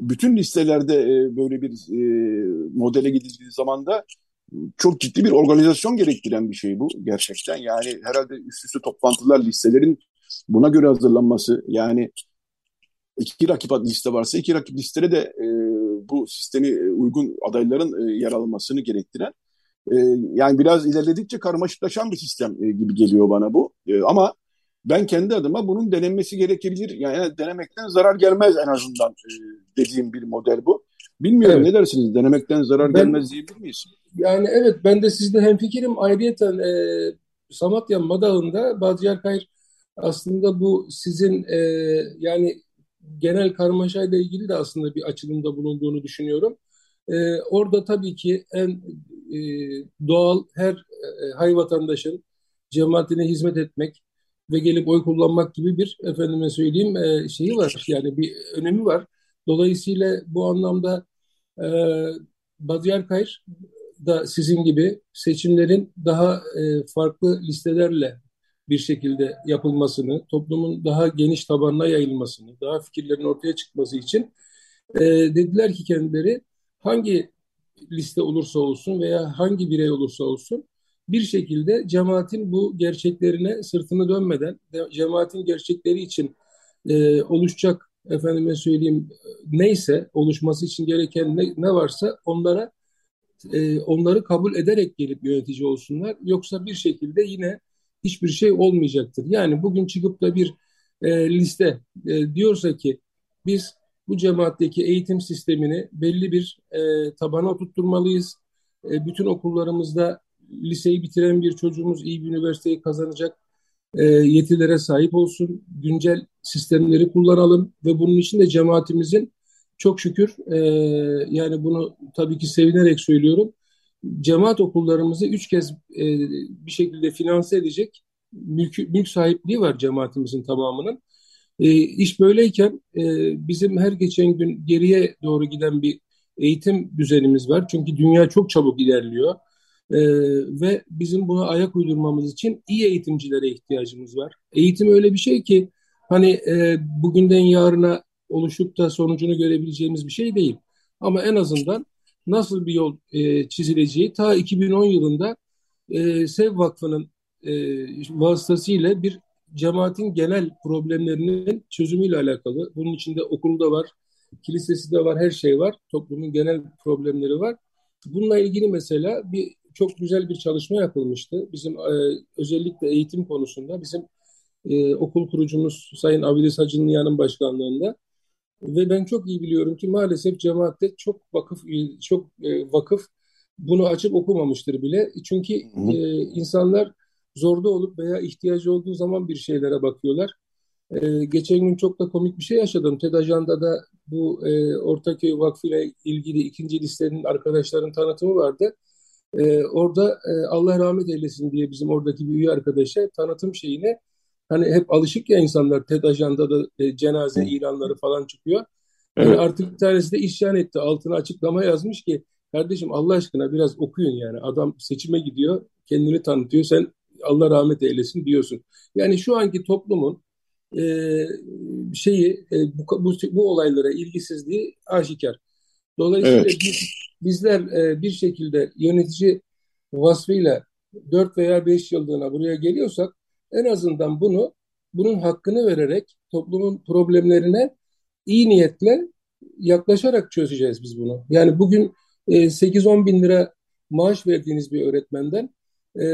bütün listelerde e, böyle bir e, modele gidildiği zaman da çok ciddi bir organizasyon gerektiren bir şey bu gerçekten. Yani herhalde üst üste toplantılar listelerin buna göre hazırlanması yani iki rakip liste varsa iki rakip listere de e, bu sistemi uygun adayların e, yer almasını gerektiren e, yani biraz ilerledikçe karmaşıklaşan bir sistem e, gibi geliyor bana bu. E, ama ben kendi adıma bunun denenmesi gerekebilir. Yani denemekten zarar gelmez en azından e, dediğim bir model bu. Bilmiyorum evet. ne dersiniz? Denemekten zarar ben, gelmez diyebilir miyiz? Yani evet ben de sizde hemfikirim. Ayrıyeten e, Samatya Madağı'nda Badyar Kayır aslında bu sizin e, yani genel karmaşayla ilgili de aslında bir açılımda bulunduğunu düşünüyorum. E, orada tabii ki en e, doğal her e, hay vatandaşın cemaatine hizmet etmek, ve gelip oy kullanmak gibi bir efendime söyleyeyim e, şeyi var. Yani bir önemi var. Dolayısıyla bu anlamda e, Badiyar Kayır da sizin gibi seçimlerin daha e, farklı listelerle bir şekilde yapılmasını, toplumun daha geniş tabanına yayılmasını, daha fikirlerin ortaya çıkması için e, dediler ki kendileri hangi liste olursa olsun veya hangi birey olursa olsun bir şekilde cemaatin bu gerçeklerine sırtını dönmeden cemaatin gerçekleri için e, oluşacak efendime söyleyeyim neyse oluşması için gereken ne, ne varsa onlara e, onları kabul ederek gelip yönetici olsunlar. Yoksa bir şekilde yine hiçbir şey olmayacaktır. Yani bugün çıkıp da bir e, liste e, diyorsa ki biz bu cemaatteki eğitim sistemini belli bir e, tabana oturtturmalıyız. E, bütün okullarımızda liseyi bitiren bir çocuğumuz iyi bir üniversiteyi kazanacak e, yetilere sahip olsun. Güncel sistemleri kullanalım ve bunun için de cemaatimizin çok şükür e, yani bunu tabii ki sevinerek söylüyorum. Cemaat okullarımızı üç kez e, bir şekilde finanse edecek mülk, mülk sahipliği var cemaatimizin tamamının. E, iş böyleyken e, bizim her geçen gün geriye doğru giden bir eğitim düzenimiz var. Çünkü dünya çok çabuk ilerliyor. E, ve bizim buna ayak uydurmamız için iyi eğitimcilere ihtiyacımız var. Eğitim öyle bir şey ki hani e, bugünden yarına oluşup da sonucunu görebileceğimiz bir şey değil. Ama en azından nasıl bir yol e, çizileceği ta 2010 yılında e, Sev Vakfı'nın e, vasıtasıyla bir cemaatin genel problemlerinin çözümüyle alakalı. Bunun içinde okulda var, kilisesi de var, her şey var. Toplumun genel problemleri var. Bununla ilgili mesela bir çok güzel bir çalışma yapılmıştı. Bizim e, özellikle eğitim konusunda bizim e, okul kurucumuz Sayın Avilis Hacı'nın başkanlığında ve ben çok iyi biliyorum ki maalesef cemaatte çok vakıf çok e, vakıf bunu açıp okumamıştır bile. Çünkü e, insanlar zorda olup veya ihtiyacı olduğu zaman bir şeylere bakıyorlar. E, geçen gün çok da komik bir şey yaşadım. TED Ajanda'da bu e, Ortaköy Vakfı ile ilgili ikinci listenin arkadaşların tanıtımı vardı. E, orada e, Allah rahmet eylesin diye bizim oradaki bir üye arkadaşa tanıtım şeyine hani hep alışık ya insanlar TED Ajanda'da e, cenaze ilanları falan çıkıyor. Evet. Yani artık bir tanesi de isyan etti. Altına açıklama yazmış ki kardeşim Allah aşkına biraz okuyun yani. Adam seçime gidiyor, kendini tanıtıyor. Sen Allah rahmet eylesin diyorsun. Yani şu anki toplumun e, şeyi e, bu, bu, bu olaylara ilgisizliği aşikar. Dolayısıyla evet. biz, bizler e, bir şekilde yönetici vasfıyla 4 veya 5 yıllığına buraya geliyorsak en azından bunu bunun hakkını vererek toplumun problemlerine iyi niyetle yaklaşarak çözeceğiz biz bunu. Yani bugün e, 8-10 bin lira maaş verdiğiniz bir öğretmenden e,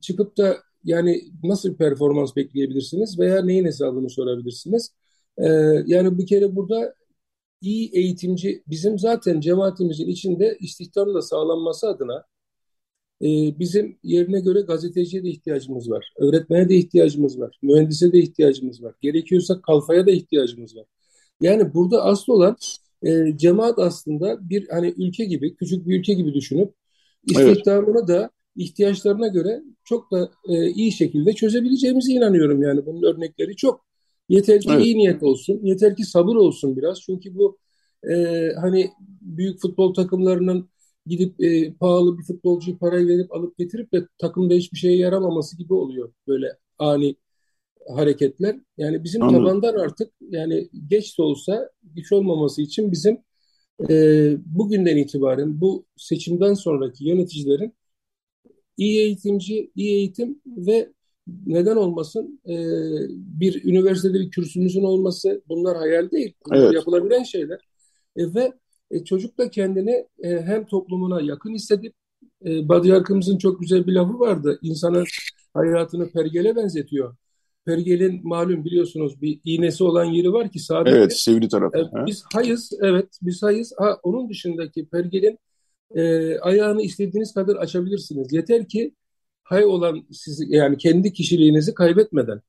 çıkıp da yani nasıl bir performans bekleyebilirsiniz veya neyin hesabını sorabilirsiniz? E, yani bir kere burada iyi eğitimci bizim zaten cemaatimizin içinde istihdamla da sağlanması adına e, bizim yerine göre gazeteciye de ihtiyacımız var. Öğretmene de ihtiyacımız var. Mühendise de ihtiyacımız var. Gerekiyorsa kalfaya da ihtiyacımız var. Yani burada asıl olan e, cemaat aslında bir hani ülke gibi, küçük bir ülke gibi düşünüp istihdamını evet. da ihtiyaçlarına göre çok da e, iyi şekilde çözebileceğimize inanıyorum yani. Bunun örnekleri çok. Yeter ki evet. iyi niyet olsun, yeter ki sabır olsun biraz. Çünkü bu e, hani büyük futbol takımlarının gidip e, pahalı bir futbolcuyu parayı verip alıp getirip de takımda hiçbir şeye yaramaması gibi oluyor böyle ani hareketler. Yani bizim Anladım. tabandan artık yani geç de olsa güç olmaması için bizim e, bugünden itibaren bu seçimden sonraki yöneticilerin iyi eğitimci, iyi eğitim ve neden olmasın e, bir üniversitede bir kürsümüzün olması bunlar hayal değil. Bunlar evet. yapılabilen şeyler. E, ve e, çocuk da kendini e, hem toplumuna yakın hissedip e, Badiyarkımızın çok güzel bir lafı vardı. İnsanın hayatını pergele benzetiyor. Pergelin malum biliyorsunuz bir iğnesi olan yeri var ki sabit. Evet, sivri tarafı. E, biz hayız, evet biz hayız. Ha, onun dışındaki pergelin e, ayağını istediğiniz kadar açabilirsiniz. Yeter ki hay olan sizi yani kendi kişiliğinizi kaybetmeden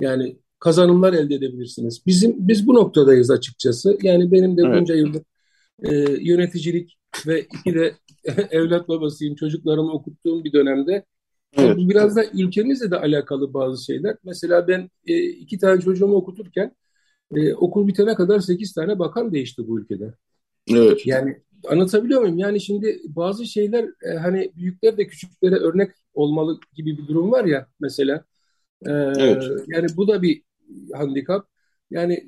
yani kazanımlar elde edebilirsiniz. Bizim biz bu noktadayız açıkçası. Yani benim de bunca evet. yıllık e, yöneticilik ve iki de evlat babasıyım. Çocuklarımı okuttuğum bir dönemde Evet. Bu biraz da ülkemizle de alakalı bazı şeyler. Mesela ben e, iki tane çocuğumu okuturken e, okul bitene kadar sekiz tane bakan değişti bu ülkede. Evet. Yani anlatabiliyor muyum? Yani şimdi bazı şeyler e, hani büyükler de küçüklere örnek olmalı gibi bir durum var ya mesela. E, evet. Yani bu da bir handikap. Yani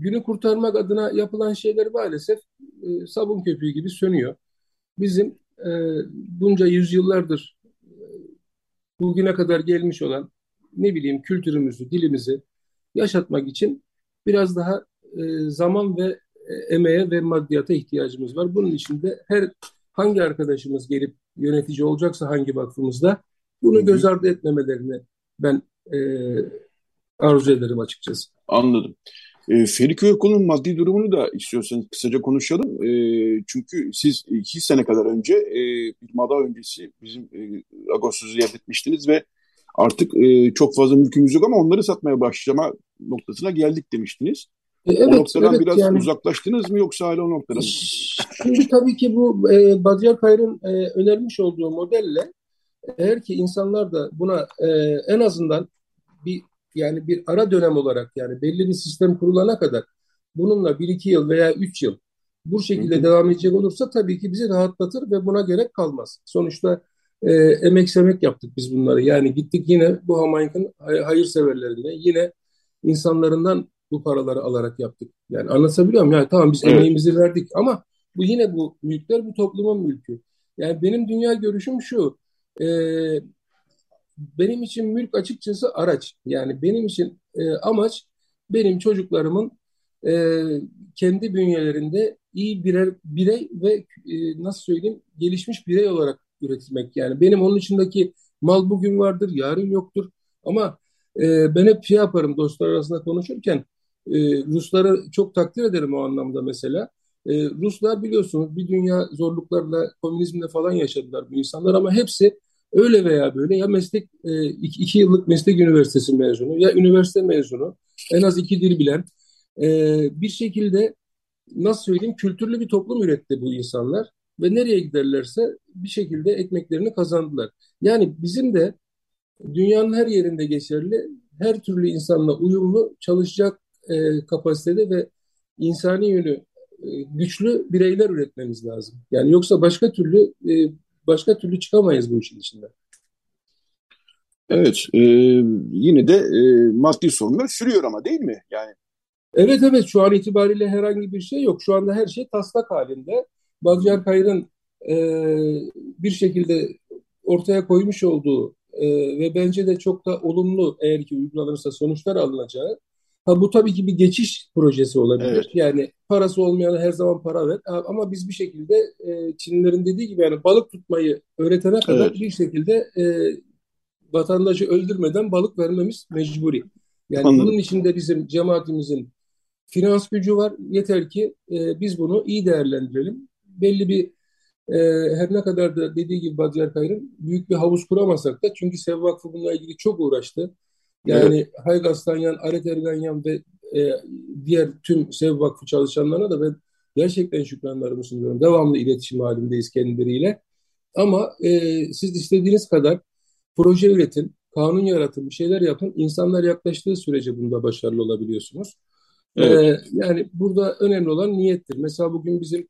günü kurtarmak adına yapılan şeyler maalesef e, sabun köpüğü gibi sönüyor. Bizim e, bunca yüzyıllardır e, bugüne kadar gelmiş olan ne bileyim kültürümüzü, dilimizi yaşatmak için biraz daha e, zaman ve e, emeğe ve maddiyata ihtiyacımız var. Bunun için de her hangi arkadaşımız gelip yönetici olacaksa hangi vakfımızda bunu göz ardı etmemelerini ben e, arzu ederim açıkçası. Anladım. E, Feriköy Okulu'nun maddi durumunu da istiyorsanız kısaca konuşalım. E, çünkü siz iki sene kadar önce e, bir mada öncesi bizim e, Agos'u ziyaret etmiştiniz ve artık e, çok fazla mülkümüz yok ama onları satmaya başlama noktasına geldik demiştiniz. E, evet, o noktadan evet, biraz yani, uzaklaştınız mı yoksa hala o noktada mı? Şimdi tabii ki bu e, Badyar Kayr'ın e, önermiş olduğu modelle eğer ki insanlar da buna e, en azından bir yani bir ara dönem olarak yani belli bir sistem kurulana kadar bununla bir iki yıl veya üç yıl bu şekilde hı hı. devam edecek olursa tabii ki bizi rahatlatır ve buna gerek kalmaz. Sonuçta e, emek semek yaptık biz bunları. Yani gittik yine bu Hamayk'ın hayırseverlerine yine insanlarından bu paraları alarak yaptık. Yani anlatabiliyor muyum? Yani tamam biz evet. emeğimizi verdik ama bu yine bu mülkler bu toplumun mülkü. Yani benim dünya görüşüm şu. E, benim için mülk açıkçası araç. Yani benim için e, amaç benim çocuklarımın e, kendi bünyelerinde iyi birer birey ve e, nasıl söyleyeyim gelişmiş birey olarak üretmek. Yani benim onun içindeki mal bugün vardır, yarın yoktur. Ama e, ben hep şey yaparım dostlar arasında konuşurken e, Rusları çok takdir ederim o anlamda mesela. E, Ruslar biliyorsunuz bir dünya zorluklarla, komünizmle falan yaşadılar bu insanlar ama hepsi öyle veya böyle ya meslek e, iki, iki yıllık meslek üniversitesi mezunu ya üniversite mezunu en az iki dil bilen e, bir şekilde nasıl söyleyeyim kültürlü bir toplum üretti bu insanlar ve nereye giderlerse bir şekilde ekmeklerini kazandılar. Yani bizim de dünyanın her yerinde geçerli her türlü insanla uyumlu çalışacak e, kapasitede ve insani yönü e, güçlü bireyler üretmemiz lazım. Yani yoksa başka türlü e, başka türlü çıkamayız bu işin içinden. Evet, e, yine de e, maddi sorunlar sürüyor ama değil mi? Yani Evet evet şu an itibariyle herhangi bir şey yok. Şu anda her şey taslak halinde. Badcar Kayr'ın e, bir şekilde ortaya koymuş olduğu e, ve bence de çok da olumlu eğer ki uygulanırsa sonuçlar alınacağı Ha, bu tabii ki bir geçiş projesi olabilir. Evet. Yani parası olmayan her zaman para ver. Ama biz bir şekilde e, Çinlilerin dediği gibi yani balık tutmayı öğretene kadar evet. bir şekilde e, vatandaşı öldürmeden balık vermemiz mecburi. Yani Anladım. bunun içinde bizim cemaatimizin finans gücü var. Yeter ki e, biz bunu iyi değerlendirelim. Belli bir e, her ne kadar da dediği gibi Badyar Kayr'ın büyük bir havuz kuramasak da çünkü Sev Vakfı bununla ilgili çok uğraştı. Yani evet. Haygas Tanyan, Aret Erganyan ve e, diğer tüm Sev Vakfı çalışanlarına da ben gerçekten şükranlarımı sunuyorum. Devamlı iletişim halindeyiz kendileriyle. Ama e, siz istediğiniz kadar proje üretin, kanun yaratın, bir şeyler yapın. İnsanlar yaklaştığı sürece bunda başarılı olabiliyorsunuz. E, evet. E, yani burada önemli olan niyettir. Mesela bugün bizim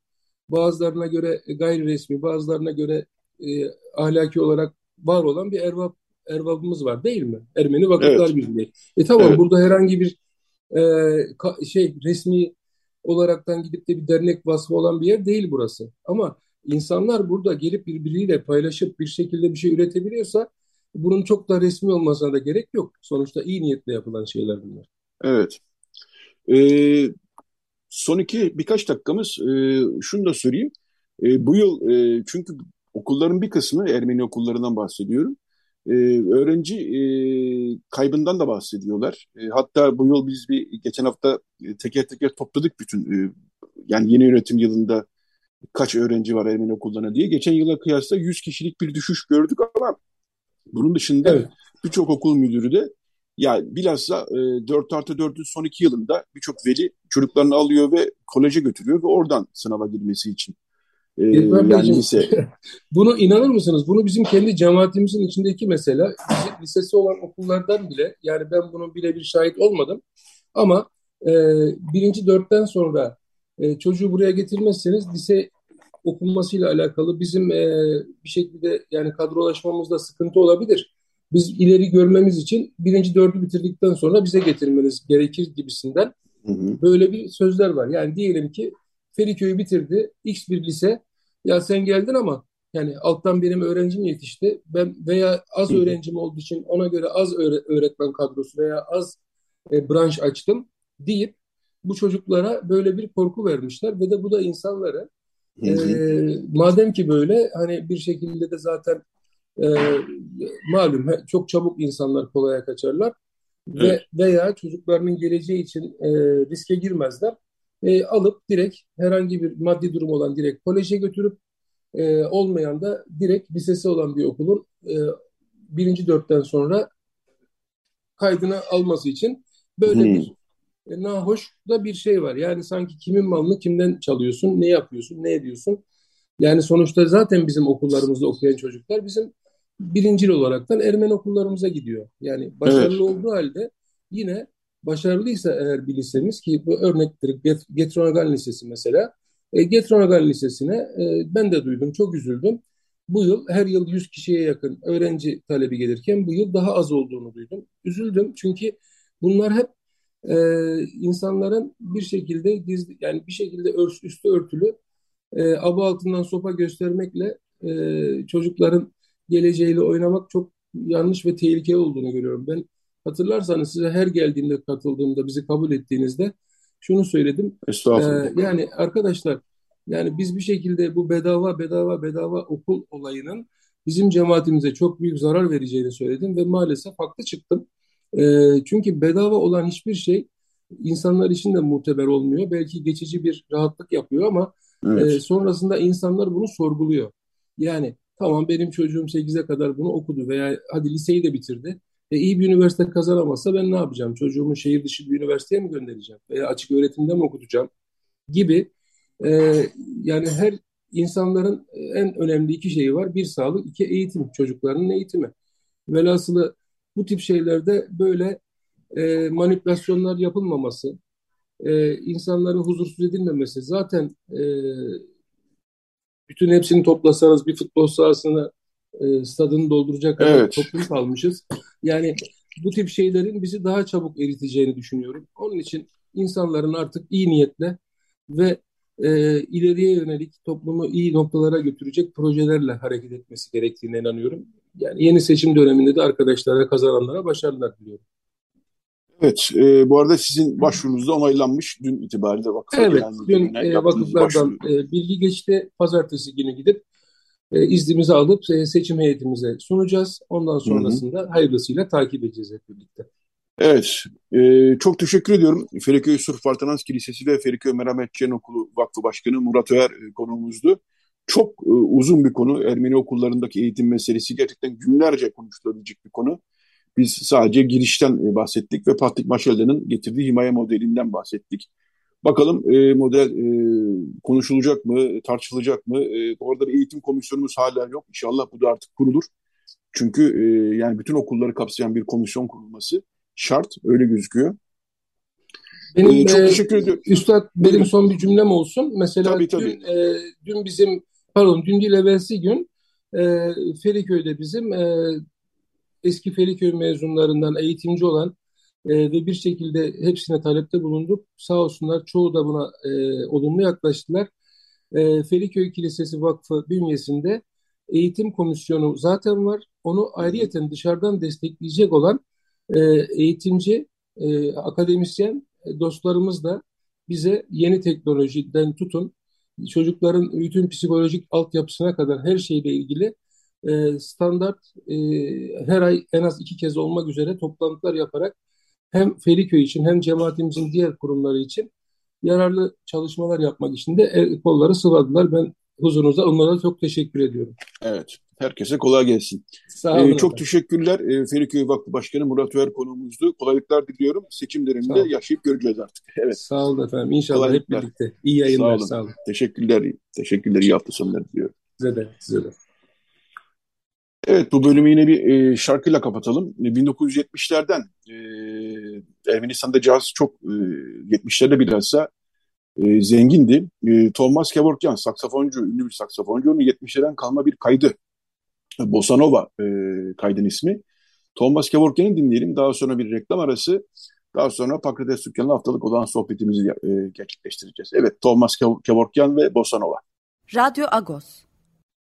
bazılarına göre gayri resmi, bazılarına göre e, ahlaki olarak var olan bir ervap erbabımız var değil mi? Ermeni Vakıflar evet. Birliği. E tamam evet. burada herhangi bir e, ka, şey resmi olaraktan gidip de bir dernek vasfı olan bir yer değil burası. Ama insanlar burada gelip birbiriyle paylaşıp bir şekilde bir şey üretebiliyorsa bunun çok da resmi olmasına da gerek yok. Sonuçta iyi niyetle yapılan şeyler bunlar. Evet. Ee, son iki birkaç dakikamız e, şunu da söyleyeyim. E, bu yıl e, çünkü okulların bir kısmı Ermeni okullarından bahsediyorum e, öğrenci e, kaybından da bahsediyorlar. E, hatta bu yıl biz bir geçen hafta e, teker teker topladık bütün e, yani yeni yönetim yılında kaç öğrenci var Ermeni okullarına diye. Geçen yıla kıyasla 100 kişilik bir düşüş gördük ama bunun dışında evet. birçok okul müdürü de ya bilhassa e, 4 artı 4'ün son iki yılında birçok veli çocuklarını alıyor ve koleje götürüyor ve oradan sınava girmesi için e, yani lise. Bunu inanır mısınız? Bunu bizim kendi cemaatimizin içindeki mesela lisesi olan okullardan bile yani ben bunun birebir şahit olmadım ama e, birinci dörtten sonra e, çocuğu buraya getirmezseniz lise okunmasıyla alakalı bizim e, bir şekilde yani kadrolaşmamızda sıkıntı olabilir. Biz ileri görmemiz için birinci dördü bitirdikten sonra bize getirmeniz gerekir gibisinden hı hı. böyle bir sözler var. Yani diyelim ki Feriköy'ü bitirdi, X bir lise. Ya sen geldin ama yani alttan benim öğrencim yetişti. Ben veya az öğrencim olduğu için ona göre az öğretmen kadrosu veya az e, branş açtım deyip bu çocuklara böyle bir korku vermişler ve de bu da insanları e, madem ki böyle hani bir şekilde de zaten e, malum çok çabuk insanlar kolaya kaçarlar evet. ve veya çocuklarının geleceği için e, riske girmezler. E, alıp direkt herhangi bir maddi durum olan direkt koleje götürüp e, olmayan da direkt lisesi olan bir okulun e, birinci dörtten sonra kaydını alması için böyle hmm. bir e, nahoş da bir şey var. Yani sanki kimin malını kimden çalıyorsun, ne yapıyorsun, ne ediyorsun. Yani sonuçta zaten bizim okullarımızda okuyan çocuklar bizim birincil olaraktan Ermeni okullarımıza gidiyor. Yani başarılı evet. olduğu halde yine başarılıysa eğer bir lisemiz ki bu örnektir Getronagan Lisesi mesela. E, Getronagan Lisesi'ne e, ben de duydum, çok üzüldüm. Bu yıl her yıl 100 kişiye yakın öğrenci talebi gelirken bu yıl daha az olduğunu duydum. Üzüldüm çünkü bunlar hep e, insanların bir şekilde gizli yani bir şekilde örs, üstü örtülü e, aba altından sopa göstermekle e, çocukların geleceğiyle oynamak çok yanlış ve tehlikeli olduğunu görüyorum. Ben hatırlarsanız size her geldiğimde katıldığımda bizi kabul ettiğinizde şunu söyledim. Estağfurullah. Ee, yani arkadaşlar yani biz bir şekilde bu bedava bedava bedava okul olayının bizim cemaatimize çok büyük zarar vereceğini söyledim ve maalesef haklı çıktım. E, çünkü bedava olan hiçbir şey insanlar için de muteber olmuyor. Belki geçici bir rahatlık yapıyor ama evet. e, sonrasında insanlar bunu sorguluyor. Yani tamam benim çocuğum 8'e kadar bunu okudu veya hadi liseyi de bitirdi. E, iyi bir üniversite kazanamazsa ben ne yapacağım? Çocuğumu şehir dışı bir üniversiteye mi göndereceğim? Veya açık öğretimde mi okutacağım? Gibi e, yani her insanların en önemli iki şeyi var. Bir sağlık, iki eğitim. Çocukların eğitimi. Velhasılı bu tip şeylerde böyle e, manipülasyonlar yapılmaması, e, insanların huzursuz edilmemesi zaten e, bütün hepsini toplasanız bir futbol sahasını e, stadını dolduracak kadar evet. toplum kalmışız. Yani bu tip şeylerin bizi daha çabuk eriteceğini düşünüyorum. Onun için insanların artık iyi niyetle ve e, ileriye yönelik toplumu iyi noktalara götürecek projelerle hareket etmesi gerektiğine inanıyorum. Yani yeni seçim döneminde de arkadaşlara, kazananlara başarılar diliyorum. Evet, e, bu arada sizin başvurunuz da onaylanmış dün itibariyle vakıflar. Evet, dün e, vakıflardan e, bilgi geçti. Pazartesi günü gidip e, iznimizi alıp e, seçim heyetimize sunacağız. Ondan sonrasında Hı-hı. hayırlısıyla takip edeceğiz hep birlikte. Evet, e, çok teşekkür ediyorum. Feriköy Surf Partanans Kilisesi ve Feriköy Merhamet Cen Okulu Vakfı Başkanı Murat Öer e, konuğumuzdu. Çok e, uzun bir konu. Ermeni okullarındaki eğitim meselesi gerçekten günlerce konuşulabilecek bir konu. Biz sadece girişten e, bahsettik ve Patrik Maşelda'nın getirdiği himaye modelinden bahsettik. Bakalım e, model e, konuşulacak mı, tartışılacak mı? E, orada bir eğitim komisyonumuz hala yok. İnşallah bu da artık kurulur. Çünkü e, yani bütün okulları kapsayan bir komisyon kurulması şart. Öyle gözüküyor. Benim ee, çok e, teşekkür ediyorum. Üstad benim son bir cümlem olsun. Mesela tabii, tabii. Dün, e, dün bizim pardon dün değil evvelsi gün e, Feriköy'de bizim e, eski Feriköy mezunlarından eğitimci olan e, ve bir şekilde hepsine talepte bulunduk. Sağ olsunlar çoğu da buna e, olumlu yaklaştılar. E, Feriköy Kilisesi Vakfı bünyesinde eğitim komisyonu zaten var. Onu ayrıyeten dışarıdan destekleyecek olan e, eğitimci, e, akademisyen dostlarımız da bize yeni teknolojiden tutun çocukların bütün psikolojik altyapısına kadar her şeyle ilgili e, standart e, her ay en az iki kez olmak üzere toplantılar yaparak hem Feriköy için hem cemaatimizin diğer kurumları için yararlı çalışmalar yapmak için de el, kolları sıvadılar. Ben huzurunuza. Onlara çok teşekkür ediyorum. Evet. Herkese kolay gelsin. Sağ olun. Ee, çok teşekkürler. Ee, Feriköy Vakfı Başkanı Murat Öer konuğumuzdu. Kolaylıklar diliyorum. Seçim döneminde yaşayıp göreceğiz artık. Evet. Sağ olun efendim. İnşallah hep birlikte. İyi yayınlar. Sağ olun. Sağ olun. Teşekkürler. Teşekkürler. İyi hafta sonları diliyorum. Size de. Size de. Evet bu bölümü yine bir e, şarkıyla kapatalım. 1970'lerden e, Ermenistan'da caz çok e, 70'lerde bilhassa e, zengindi. E, Thomas Kevorkian saksafoncu, ünlü bir saksafoncu. Onun 70'lerden kalma bir kaydı. Bossa Nova e, kaydın ismi. Thomas Kevorkian'ı dinleyelim. Daha sonra bir reklam arası. Daha sonra Pakrates Dükkanı'nın haftalık olan sohbetimizi e, gerçekleştireceğiz. Evet Thomas Kevorkian ve Bossa Nova. Radyo Agos.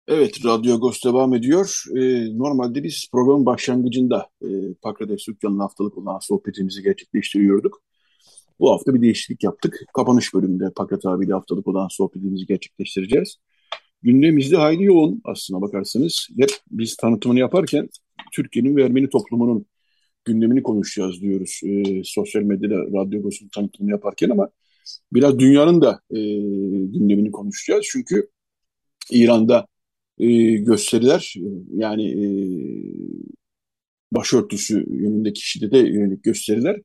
Evet, Radyo Agos devam ediyor. Ee, normalde biz programın başlangıcında e, Pakrates Dükkanı'nın haftalık olan sohbetimizi gerçekleştiriyorduk. Bu hafta bir değişiklik yaptık. Kapanış bölümünde Pakrat abiyle haftalık olan sohbetimizi gerçekleştireceğiz. Gündemimizde hayli yoğun aslına bakarsanız. Hep biz tanıtımını yaparken Türkiye'nin ve Ermeni toplumunun gündemini konuşacağız diyoruz. E, sosyal medyada Radyo Agos'un tanıtımını yaparken ama biraz dünyanın da e, gündemini konuşacağız. Çünkü İran'da e, gösteriler yani e, başörtüsü yönündeki şiddete yönelik gösteriler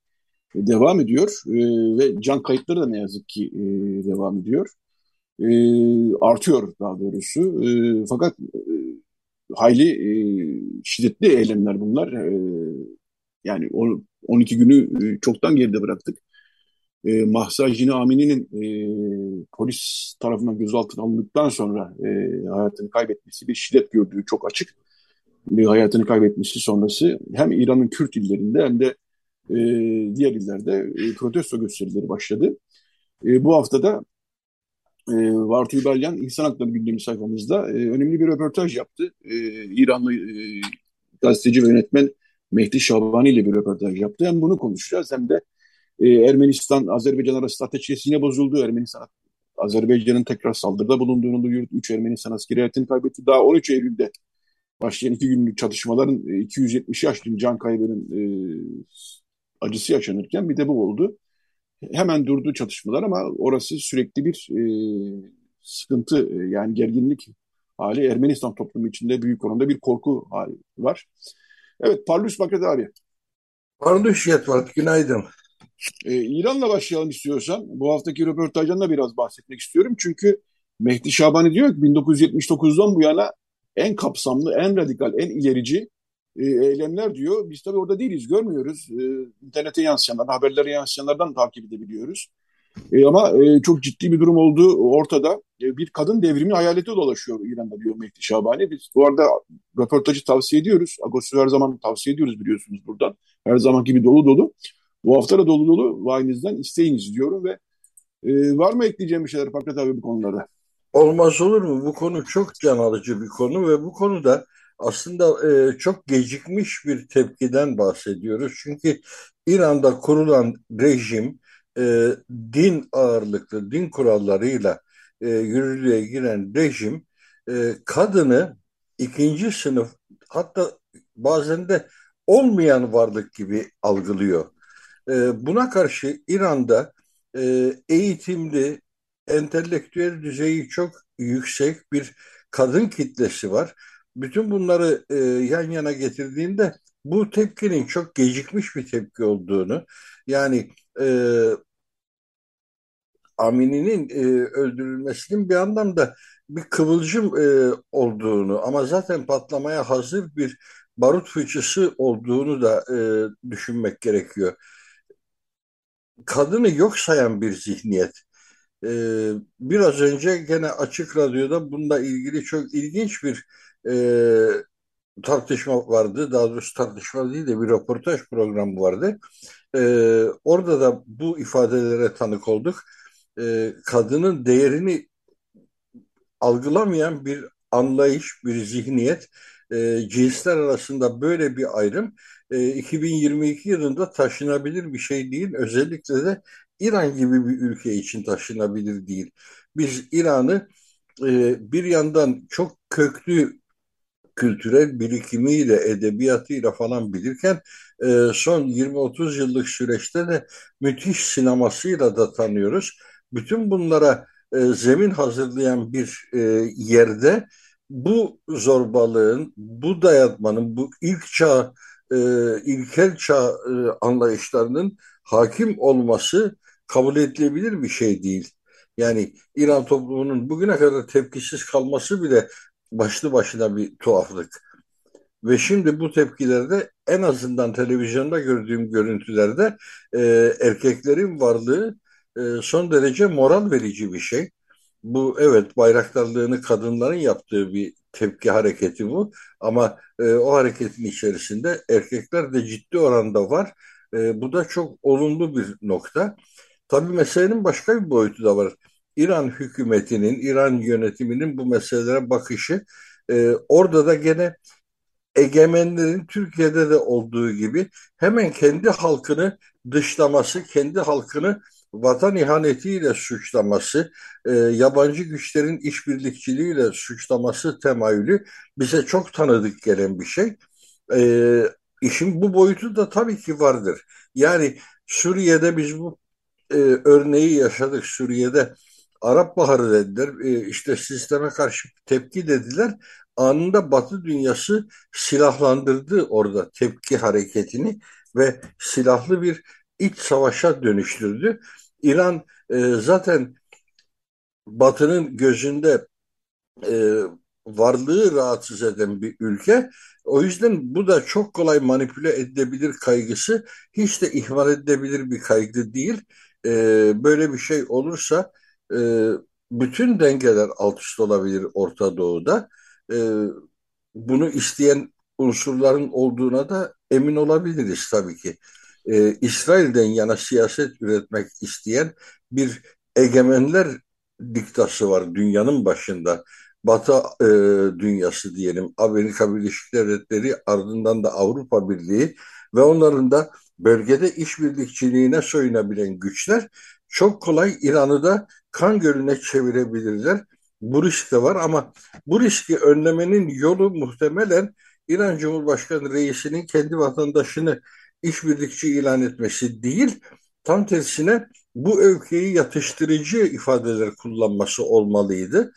devam ediyor e, ve can kayıpları da ne yazık ki e, devam ediyor. Artıyor daha doğrusu. Fakat hayli şiddetli eylemler bunlar. Yani 12 günü çoktan geride bıraktık e, Mahsa Jini Amini'nin e, polis tarafından gözaltına alındıktan sonra e, hayatını kaybetmesi bir şiddet gördüğü çok açık. Bir hayatını kaybetmesi sonrası hem İran'ın Kürt illerinde hem de e, diğer illerde e, protesto gösterileri başladı. E, bu haftada e, Vartu Überyan İnsan Hakları gündemi sayfamızda e, önemli bir röportaj yaptı. E, İranlı e, gazeteci ve yönetmen Mehdi Şabani ile bir röportaj yaptı. Hem bunu konuşacağız hem de e, Ermenistan, Azerbaycan arası ateşkes yine bozuldu. Ermenistan, Azerbaycan'ın tekrar saldırıda bulunduğunu duyurdu. 3 Ermenistan askeri hayatını kaybetti. Daha 13 Eylül'de başlayan iki günlük çatışmaların 270 e, yaşlı can kaybının e, acısı yaşanırken bir de bu oldu. Hemen durdu çatışmalar ama orası sürekli bir e, sıkıntı e, yani gerginlik hali Ermenistan toplumu içinde büyük oranda bir korku hali var. Evet Parlus Bakret abi. Parlus Yetvart günaydın. Ee, İran'la başlayalım istiyorsan. Bu haftaki röportajdan da biraz bahsetmek istiyorum. Çünkü Mehdi Şabani diyor ki 1979'dan bu yana en kapsamlı, en radikal, en ilerici e, eylemler diyor. Biz tabii orada değiliz, görmüyoruz. E, internete yansıyanlar, haberlere yansıyanlardan takip edebiliyoruz. E, ama e, çok ciddi bir durum olduğu ortada. E, bir kadın devrimi hayaleti dolaşıyor İran'da diyor Mehdi Şabani. Biz bu arada röportajı tavsiye ediyoruz. Agos'u her zaman tavsiye ediyoruz biliyorsunuz buradan. Her zaman gibi dolu dolu. Bu hafta da dolu dolu vahinizden isteyiniz diyorum ve e, var mı ekleyeceğim bir şeyler Fakret abi bu konularda? Olmaz olur mu? Bu konu çok can alıcı bir konu ve bu konuda aslında e, çok gecikmiş bir tepkiden bahsediyoruz. Çünkü İran'da kurulan rejim e, din ağırlıklı, din kurallarıyla e, yürürlüğe giren rejim e, kadını ikinci sınıf hatta bazen de olmayan varlık gibi algılıyor. E, buna karşı İran'da e, eğitimli, entelektüel düzeyi çok yüksek bir kadın kitlesi var. Bütün bunları e, yan yana getirdiğinde bu tepkinin çok gecikmiş bir tepki olduğunu, yani e, Amini'nin e, öldürülmesinin bir anlamda bir kıvılcım e, olduğunu ama zaten patlamaya hazır bir barut fıçısı olduğunu da e, düşünmek gerekiyor kadını yok sayan bir zihniyet. Ee, biraz önce gene Açık Radyo'da bununla ilgili çok ilginç bir e, tartışma vardı. Daha doğrusu tartışma değil de bir röportaj programı vardı. Ee, orada da bu ifadelere tanık olduk. Ee, kadının değerini algılamayan bir anlayış, bir zihniyet, e, cinsler arasında böyle bir ayrım e, 2022 yılında taşınabilir bir şey değil. Özellikle de İran gibi bir ülke için taşınabilir değil. Biz İran'ı e, bir yandan çok köklü kültürel birikimiyle, edebiyatıyla falan bilirken e, son 20-30 yıllık süreçte de müthiş sinemasıyla da tanıyoruz. Bütün bunlara e, zemin hazırlayan bir yerde bu zorbalığın, bu dayatmanın, bu ilk çağ, e, ilkel çağ e, anlayışlarının hakim olması kabul edilebilir bir şey değil. Yani İran toplumunun bugüne kadar tepkisiz kalması bile başlı başına bir tuhaflık. Ve şimdi bu tepkilerde en azından televizyonda gördüğüm görüntülerde e, erkeklerin varlığı e, son derece moral verici bir şey. Bu evet bayraktarlığını kadınların yaptığı bir tepki hareketi bu. Ama e, o hareketin içerisinde erkekler de ciddi oranda var. E, bu da çok olumlu bir nokta. Tabii meselenin başka bir boyutu da var. İran hükümetinin, İran yönetiminin bu meselelere bakışı e, orada da gene egemenlerin Türkiye'de de olduğu gibi hemen kendi halkını dışlaması, kendi halkını vatan ihanetiyle suçlaması, e, yabancı güçlerin işbirlikçiliğiyle suçlaması temayülü bize çok tanıdık gelen bir şey. E, işin bu boyutu da tabii ki vardır. Yani Suriye'de biz bu e, örneği yaşadık. Suriye'de Arap Baharı dediler. E, işte sisteme karşı tepki dediler. Anında Batı dünyası silahlandırdı orada tepki hareketini ve silahlı bir iç savaşa dönüştürdü. İran e, zaten Batı'nın gözünde e, varlığı rahatsız eden bir ülke. O yüzden bu da çok kolay manipüle edilebilir kaygısı hiç de ihmal edilebilir bir kaygı değil. E, böyle bir şey olursa e, bütün dengeler alt üst olabilir Orta Doğu'da. E, bunu isteyen unsurların olduğuna da emin olabiliriz tabii ki e, İsrail'den yana siyaset üretmek isteyen bir egemenler diktası var dünyanın başında. Batı e, dünyası diyelim, Amerika Birleşik Devletleri ardından da Avrupa Birliği ve onların da bölgede işbirlikçiliğine soyunabilen güçler çok kolay İran'ı da kan gölüne çevirebilirler. Bu risk de var ama bu riski önlemenin yolu muhtemelen İran Cumhurbaşkanı reisinin kendi vatandaşını işbirlikçi ilan etmesi değil, tam tersine bu öfkeyi yatıştırıcı ifadeler kullanması olmalıydı.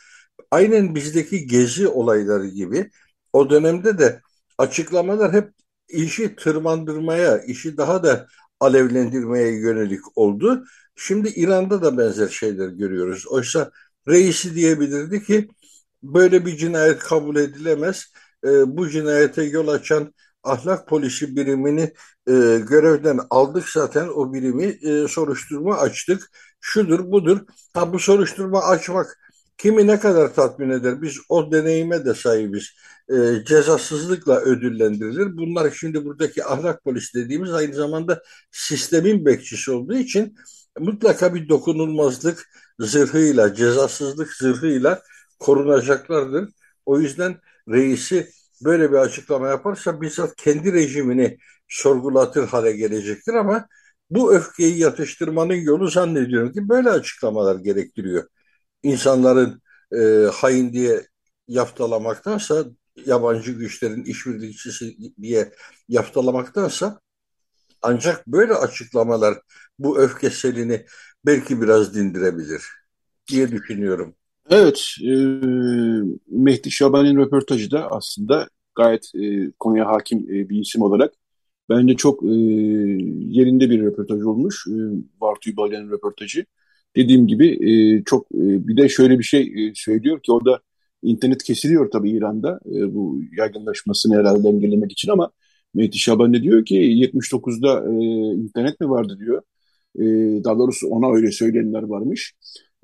Aynen bizdeki gezi olayları gibi o dönemde de açıklamalar hep işi tırmandırmaya, işi daha da alevlendirmeye yönelik oldu. Şimdi İran'da da benzer şeyler görüyoruz. Oysa reisi diyebilirdi ki böyle bir cinayet kabul edilemez. E, bu cinayete yol açan ahlak polisi birimini e, görevden aldık zaten o birimi e, soruşturma açtık. Şudur budur. Ha bu soruşturma açmak kimi ne kadar tatmin eder? Biz o deneyime de sahibiz. E, cezasızlıkla ödüllendirilir. Bunlar şimdi buradaki ahlak polisi dediğimiz aynı zamanda sistemin bekçisi olduğu için mutlaka bir dokunulmazlık zırhıyla, cezasızlık zırhıyla korunacaklardır. O yüzden reisi böyle bir açıklama yaparsa bizzat kendi rejimini sorgulatır hale gelecektir ama bu öfkeyi yatıştırmanın yolu zannediyorum ki böyle açıklamalar gerektiriyor. İnsanların e, hain diye yaftalamaktansa yabancı güçlerin işbirlikçisi diye yaftalamaktansa ancak böyle açıklamalar bu öfke selini belki biraz dindirebilir diye düşünüyorum. Evet, e, Mehdi Şaban'ın röportajı da aslında gayet e, konuya hakim e, bir isim olarak bence çok e, yerinde bir röportaj olmuş. E, Bartu Balyan'ın röportajı. Dediğim gibi e, çok e, bir de şöyle bir şey e, söylüyor ki orada internet kesiliyor tabii İran'da e, bu yaygınlaşmasını herhalde engellemek için ama Mehdi Şaban ne diyor ki 79'da e, internet mi vardı diyor. E, daha doğrusu ona öyle söyleyenler varmış.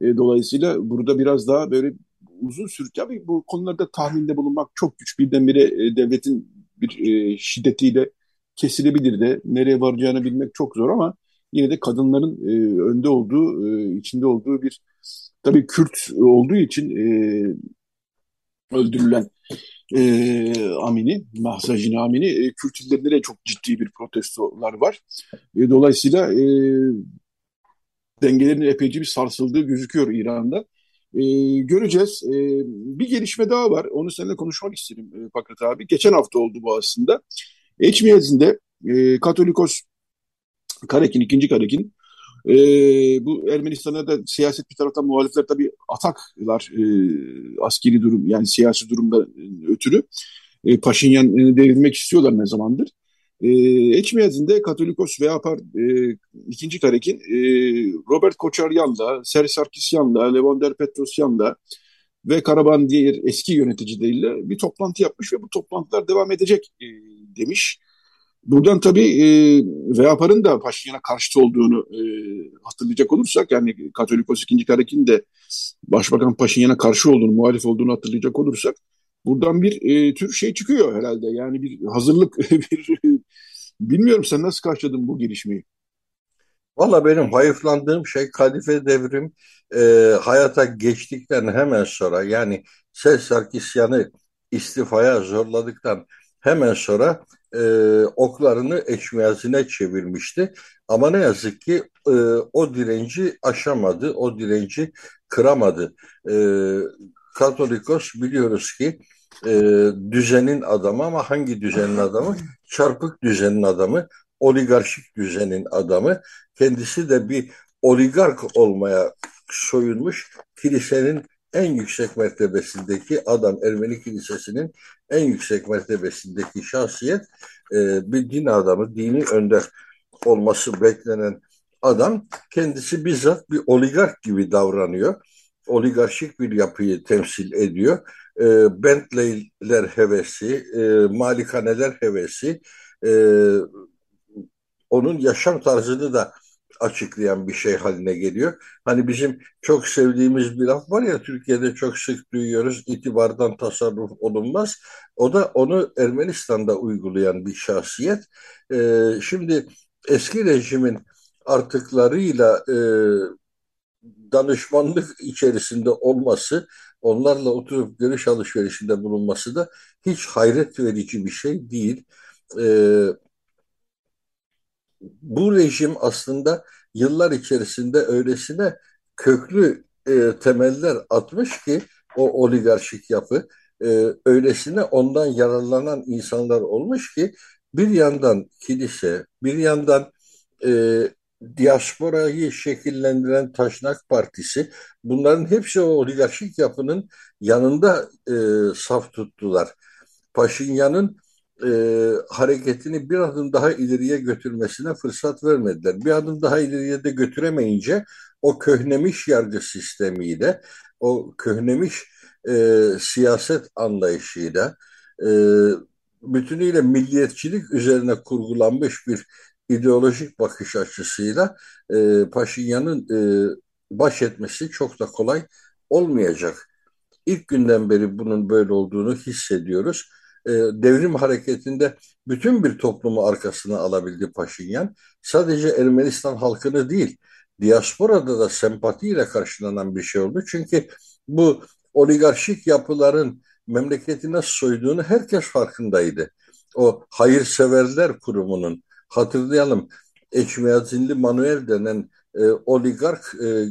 E, dolayısıyla burada biraz daha böyle uzun sürü tabii bu konularda tahminde bulunmak çok güç. Birdenbire e, devletin bir e, şiddetiyle kesilebilir de nereye varacağını bilmek çok zor ama yine de kadınların e, önde olduğu, e, içinde olduğu bir tabii Kürt olduğu için e, öldürülen e, Amini, Mahsacin Amini, e, Kürt illerinde de çok ciddi bir protestolar var. E, dolayısıyla e, dengelerin epeyce bir sarsıldığı gözüküyor İran'da. E, göreceğiz. E, bir gelişme daha var. Onu seninle konuşmak istedim e, Fakret abi. Geçen hafta oldu bu aslında. Eçmiyaz'inde e, Katolikos Karekin, ikinci Karekin E, bu Ermenistan'a da siyaset bir taraftan muhalifler tabii ataklar e, askeri durum yani siyasi durumda ötürü. E, Paşinyan e, istiyorlar ne zamandır. E, Eçmiyaz'ın Katolikos veya e, ikinci karekin e, Robert Koçaryan'la, Serhi Sarkisyan'la, Levander Petrosyan'la ve Karaban diğer eski yöneticileriyle bir toplantı yapmış ve bu toplantılar devam edecek e, demiş. Buradan tabii e, Veapar'ın da Paşinyan'a karşıtı olduğunu e, hatırlayacak olursak yani Katolikos ikinci karekin de Başbakan Paşinyan'a karşı olduğunu, muhalif olduğunu hatırlayacak olursak buradan bir e, tür şey çıkıyor herhalde. Yani bir hazırlık, bir bilmiyorum sen nasıl karşıladın bu gelişmeyi? Valla benim hayıflandığım şey kadife devrim e, hayata geçtikten hemen sonra yani Ses Sarkisyan'ı istifaya zorladıktan hemen sonra e, oklarını eçmiyazine çevirmişti. Ama ne yazık ki e, o direnci aşamadı, o direnci kıramadı. E, Katolikos biliyoruz ki e, düzenin adamı ama hangi düzenin adamı? Çarpık düzenin adamı, oligarşik düzenin adamı. Kendisi de bir oligark olmaya soyunmuş kilisenin en yüksek mertebesindeki adam, Ermeni kilisesinin en yüksek mertebesindeki şahsiyet e, bir din adamı, dini önder olması beklenen adam kendisi bizzat bir oligark gibi davranıyor. Oligarşik bir yapıyı temsil ediyor e, Bentley'ler hevesi, e, malikaneler hevesi, e, onun yaşam tarzını da açıklayan bir şey haline geliyor. Hani bizim çok sevdiğimiz bir laf var ya Türkiye'de çok sık duyuyoruz itibardan tasarruf olunmaz. O da onu Ermenistan'da uygulayan bir şahsiyet. E, şimdi eski rejimin artıklarıyla e, danışmanlık içerisinde olması onlarla oturup görüş alışverişinde bulunması da hiç hayret verici bir şey değil. Ee, bu rejim aslında yıllar içerisinde öylesine köklü e, temeller atmış ki o oligarşik yapı e, öylesine ondan yararlanan insanlar olmuş ki bir yandan kilise, bir yandan e, diasporayı şekillendiren Taşnak Partisi bunların hepsi o oligarşik yapının yanında e, saf tuttular. Paşinyan'ın e, hareketini bir adım daha ileriye götürmesine fırsat vermediler. Bir adım daha ileriye de götüremeyince o köhnemiş yargı sistemiyle, o köhnemiş e, siyaset anlayışıyla, e, bütünüyle milliyetçilik üzerine kurgulanmış bir ideolojik bakış açısıyla e, Paşinyan'ın e, baş etmesi çok da kolay olmayacak. İlk günden beri bunun böyle olduğunu hissediyoruz. E, devrim hareketinde bütün bir toplumu arkasına alabildi Paşinyan. Sadece Ermenistan halkını değil, diasporada da sempatiyle karşılanan bir şey oldu. Çünkü bu oligarşik yapıların memleketi nasıl soyduğunu herkes farkındaydı. O hayırseverler kurumunun hatırlayalım Eçmiyazinli Manuel denen e, oligark e,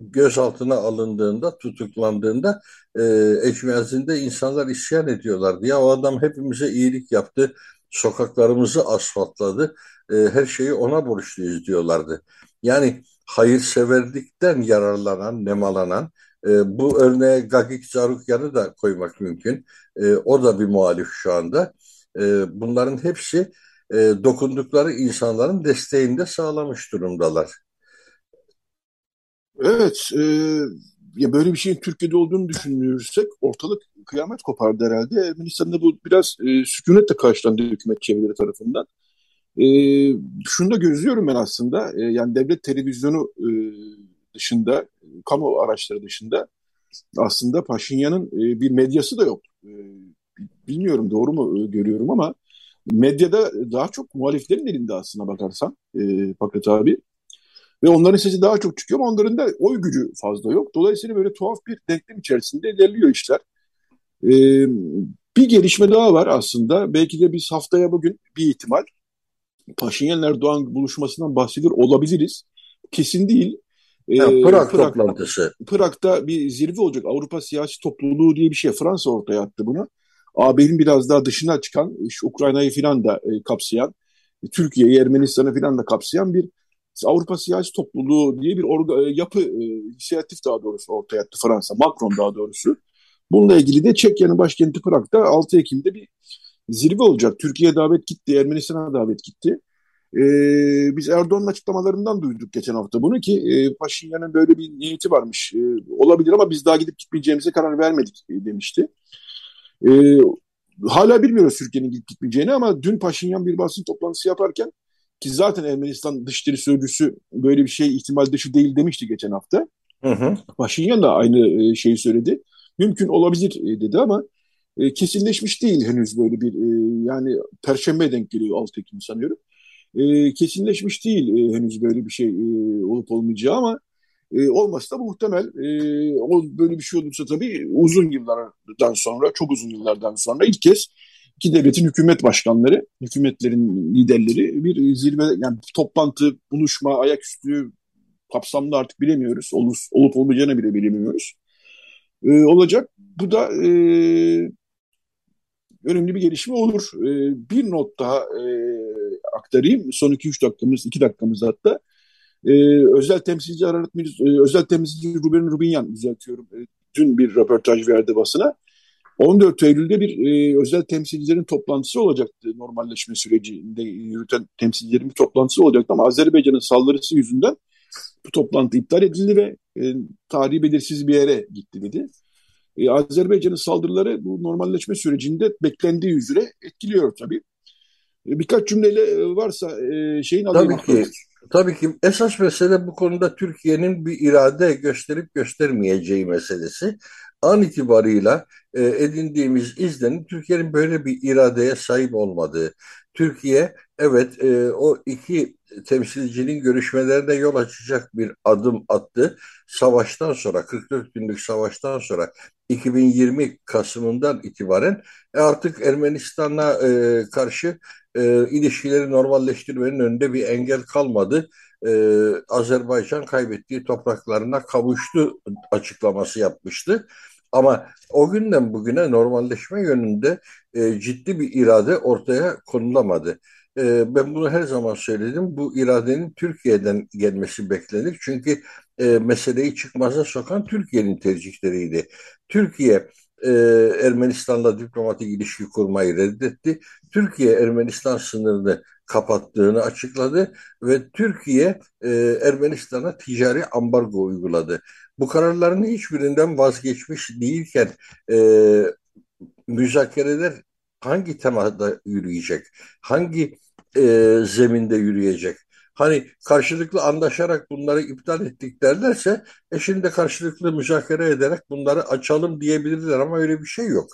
gözaltına alındığında, tutuklandığında e, Eçmiyazin'de insanlar isyan ediyorlardı. Ya o adam hepimize iyilik yaptı, sokaklarımızı asfaltladı, e, her şeyi ona borçluyuz diyorlardı. Yani hayırseverlikten yararlanan, nemalanan, e, bu örneğe Gagik Zarukyan'ı da koymak mümkün. E, o da bir muhalif şu anda. E, bunların hepsi e, dokundukları insanların desteğini de sağlamış durumdalar. Evet, e, ya böyle bir şeyin Türkiye'de olduğunu düşünürsek ortalık kıyamet kopardı herhalde. Ermenistan'da bu biraz e, sükunetle karşılandı hükümet çevreleri tarafından. E, şunu da gözlüyorum ben aslında, e, yani devlet televizyonu e, dışında, kamu araçları dışında aslında Paşinyan'ın e, bir medyası da yok. E, bilmiyorum doğru mu e, görüyorum ama medyada daha çok muhaliflerin elinde aslına bakarsan e, Fakat abi. Ve onların sesi daha çok çıkıyor ama onların da oy gücü fazla yok. Dolayısıyla böyle tuhaf bir denklem içerisinde ilerliyor işler. E, bir gelişme daha var aslında. Belki de biz haftaya bugün bir ihtimal Paşinyan Erdoğan buluşmasından bahsediyor olabiliriz. Kesin değil. E, ya, Prag, Prag toplantısı. Prag'da bir zirve olacak. Avrupa Siyasi Topluluğu diye bir şey. Fransa ortaya attı bunu. AB'nin biraz daha dışına çıkan, işte Ukrayna'yı filan da e, kapsayan, Türkiye'yi, Ermenistan'ı filan da kapsayan bir Avrupa Siyasi Topluluğu diye bir orga, e, yapı, e, inisiyatif daha doğrusu ortaya attı Fransa, Macron daha doğrusu. Bununla ilgili de Çekya'nın başkenti Prag'da 6 Ekim'de bir zirve olacak. Türkiye davet gitti, Ermenistan'a davet gitti. Ee, biz Erdoğan'ın açıklamalarından duyduk geçen hafta bunu ki e, Paşinyan'ın böyle bir niyeti varmış. E, olabilir ama biz daha gidip gitmeyeceğimize karar vermedik e, demişti. E, hala bilmiyoruz Türkiye'nin gidip gitmeyeceğini ama dün Paşinyan bir basın toplantısı yaparken ki zaten Ermenistan dışişleri sözcüsü böyle bir şey ihtimal dışı değil demişti geçen hafta. Hı hı. Paşinyan da aynı e, şeyi söyledi. Mümkün olabilir e, dedi ama e, kesinleşmiş değil henüz böyle bir yani Perşembe denk geliyor 6 Ekim sanıyorum. Kesinleşmiş değil henüz böyle bir şey olup olmayacağı ama olması da muhtemel. O böyle bir şey olursa tabii uzun yıllardan sonra, çok uzun yıllardan sonra ilk kez iki devletin hükümet başkanları, hükümetlerin liderleri bir zirve, yani toplantı, buluşma, ayaküstü kapsamlı artık bilemiyoruz. Olup, olup olmayacağını bile bilemiyoruz. E, olacak. Bu da e, önemli bir gelişme olur. E, bir not daha e, aktarayım. Son 2-3 dakikamız, 2 dakikamız hatta. E, özel temsilci Ararat e, özel temsilci Ruben Rubinyan düzeltiyorum. E, dün bir röportaj verdi basına. 14 Eylül'de bir e, özel temsilcilerin toplantısı olacaktı. Normalleşme sürecinde yürüten temsilcilerin bir toplantısı olacaktı ama Azerbaycan'ın saldırısı yüzünden bu toplantı iptal edildi ve e, tarihi belirsiz bir yere gitti dedi. E, Azerbaycan'ın saldırıları bu normalleşme sürecinde beklendiği üzere etkiliyor tabii. E, birkaç cümleyle e, varsa e, şeyin alayım. Tabii ki. Tabii ki esas mesele bu konuda Türkiye'nin bir irade gösterip göstermeyeceği meselesi an itibarıyla e, edindiğimiz izlenim Türkiye'nin böyle bir iradeye sahip olmadığı. Türkiye evet e, o iki temsilcinin görüşmelerine yol açacak bir adım attı. Savaştan sonra 44 günlük savaştan sonra 2020 Kasım'ından itibaren e, artık Ermenistan'a e, karşı e, ilişkileri normalleştirmenin önünde bir engel kalmadı. E, Azerbaycan kaybettiği topraklarına kavuştu açıklaması yapmıştı. Ama o günden bugüne normalleşme yönünde e, ciddi bir irade ortaya konulamadı. E, ben bunu her zaman söyledim. Bu iradenin Türkiye'den gelmesi beklenir. Çünkü e, meseleyi çıkmaza sokan Türkiye'nin tercihleriydi. Türkiye e, Ermenistan'la diplomatik ilişki kurmayı reddetti. Türkiye Ermenistan sınırını kapattığını açıkladı ve Türkiye e, Ermenistan'a ticari ambargo uyguladı. Bu kararların hiçbirinden vazgeçmiş değilken e, müzakereler hangi temada yürüyecek? Hangi e, zeminde yürüyecek? Hani karşılıklı anlaşarak bunları iptal ettik derlerse e şimdi karşılıklı müzakere ederek bunları açalım diyebilirler ama öyle bir şey yok.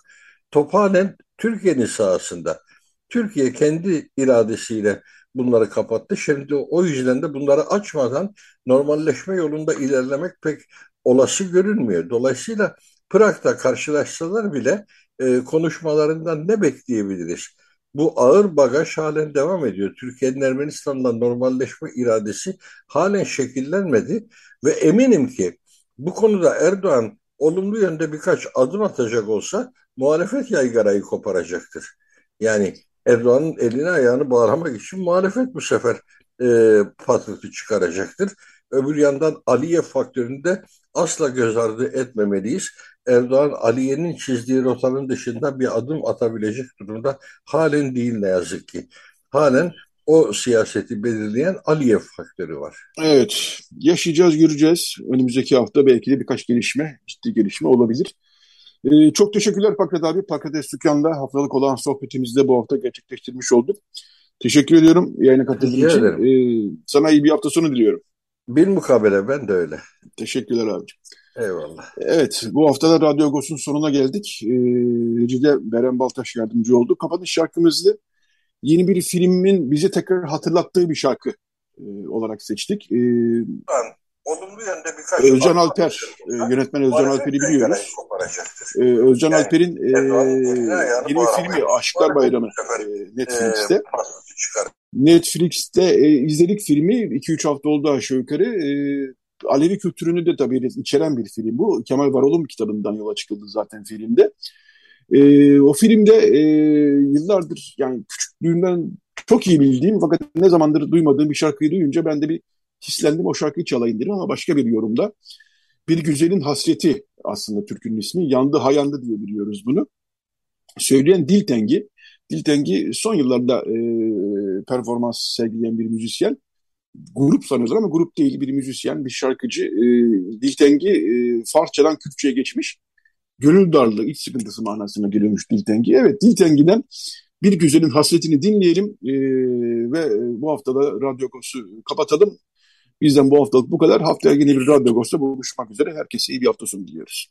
Tophanen Türkiye'nin sahasında. Türkiye kendi iradesiyle bunları kapattı. Şimdi o yüzden de bunları açmadan normalleşme yolunda ilerlemek pek olası görünmüyor. Dolayısıyla Prag'da karşılaşsalar bile e, konuşmalarından ne bekleyebiliriz? Bu ağır bagaj halen devam ediyor. Türkiye'nin Ermenistan'la normalleşme iradesi halen şekillenmedi ve eminim ki bu konuda Erdoğan olumlu yönde birkaç adım atacak olsa muhalefet yaygarayı koparacaktır. Yani Erdoğan'ın elini ayağını bağlamak için muhalefet bu sefer e, patırtı çıkaracaktır. Öbür yandan Aliye faktöründe asla göz ardı etmemeliyiz. Erdoğan Aliye'nin çizdiği rotanın dışında bir adım atabilecek durumda halen değil ne yazık ki. Halen o siyaseti belirleyen Aliye faktörü var. Evet, yaşayacağız, göreceğiz. Önümüzdeki hafta belki de birkaç gelişme, ciddi gelişme olabilir. Ee, çok teşekkürler Pakrat abi. Pakrat Dükkan'da haftalık olan sohbetimizde bu hafta gerçekleştirmiş olduk. Teşekkür ediyorum yayına katıldığın için. Ee, sana iyi bir hafta sonu diliyorum. Bir mukabele ben de öyle. Teşekkürler abicim. Eyvallah. Evet bu hafta da Radyo Agos'un sonuna geldik. Ee, Recide Beren Baltaş yardımcı oldu. Kapanış şarkımızı yeni bir filmin bize tekrar hatırlattığı bir şarkı e, olarak seçtik. Ee, ben olumlu yönde birkaç... Özcan Alper, e, yönetmen Özcan Alper'i biliyoruz. E, Özcan yani, Alper'in e, yeni bir filmi Aşklar Bayramı e, Netflix'te. E, Netflix'te e, izledik filmi. 2-3 hafta oldu aşağı yukarı. E, Alevi kültürünü de tabii içeren bir film bu. Kemal Varol'un kitabından yola çıkıldı zaten filmde. E, o filmde e, yıllardır yani küçüklüğümden çok iyi bildiğim fakat ne zamandır duymadığım bir şarkıyı duyunca ben de bir hislendim o şarkıyı çalayım dedim ama başka bir yorumda bir güzelin hasreti aslında türkünün ismi. Yandı hayandı diye biliyoruz bunu. Söyleyen Diltengi. Diltengi son yıllarda e, performans sergileyen bir müzisyen. Grup sanıyorlar ama grup değil bir müzisyen, bir şarkıcı. E, Diltengi e, Farsçadan Kürtçe'ye geçmiş. Gönül darlığı, iç sıkıntısı manasına geliyormuş Diltengi. Evet Diltengi'den bir güzelin hasretini dinleyelim e, ve bu hafta da Radyo Kosu kapatalım. Bizden bu haftalık bu kadar. Haftaya yeni bir Radyo Ghost'ta buluşmak üzere. Herkese iyi bir hafta sonu diliyoruz.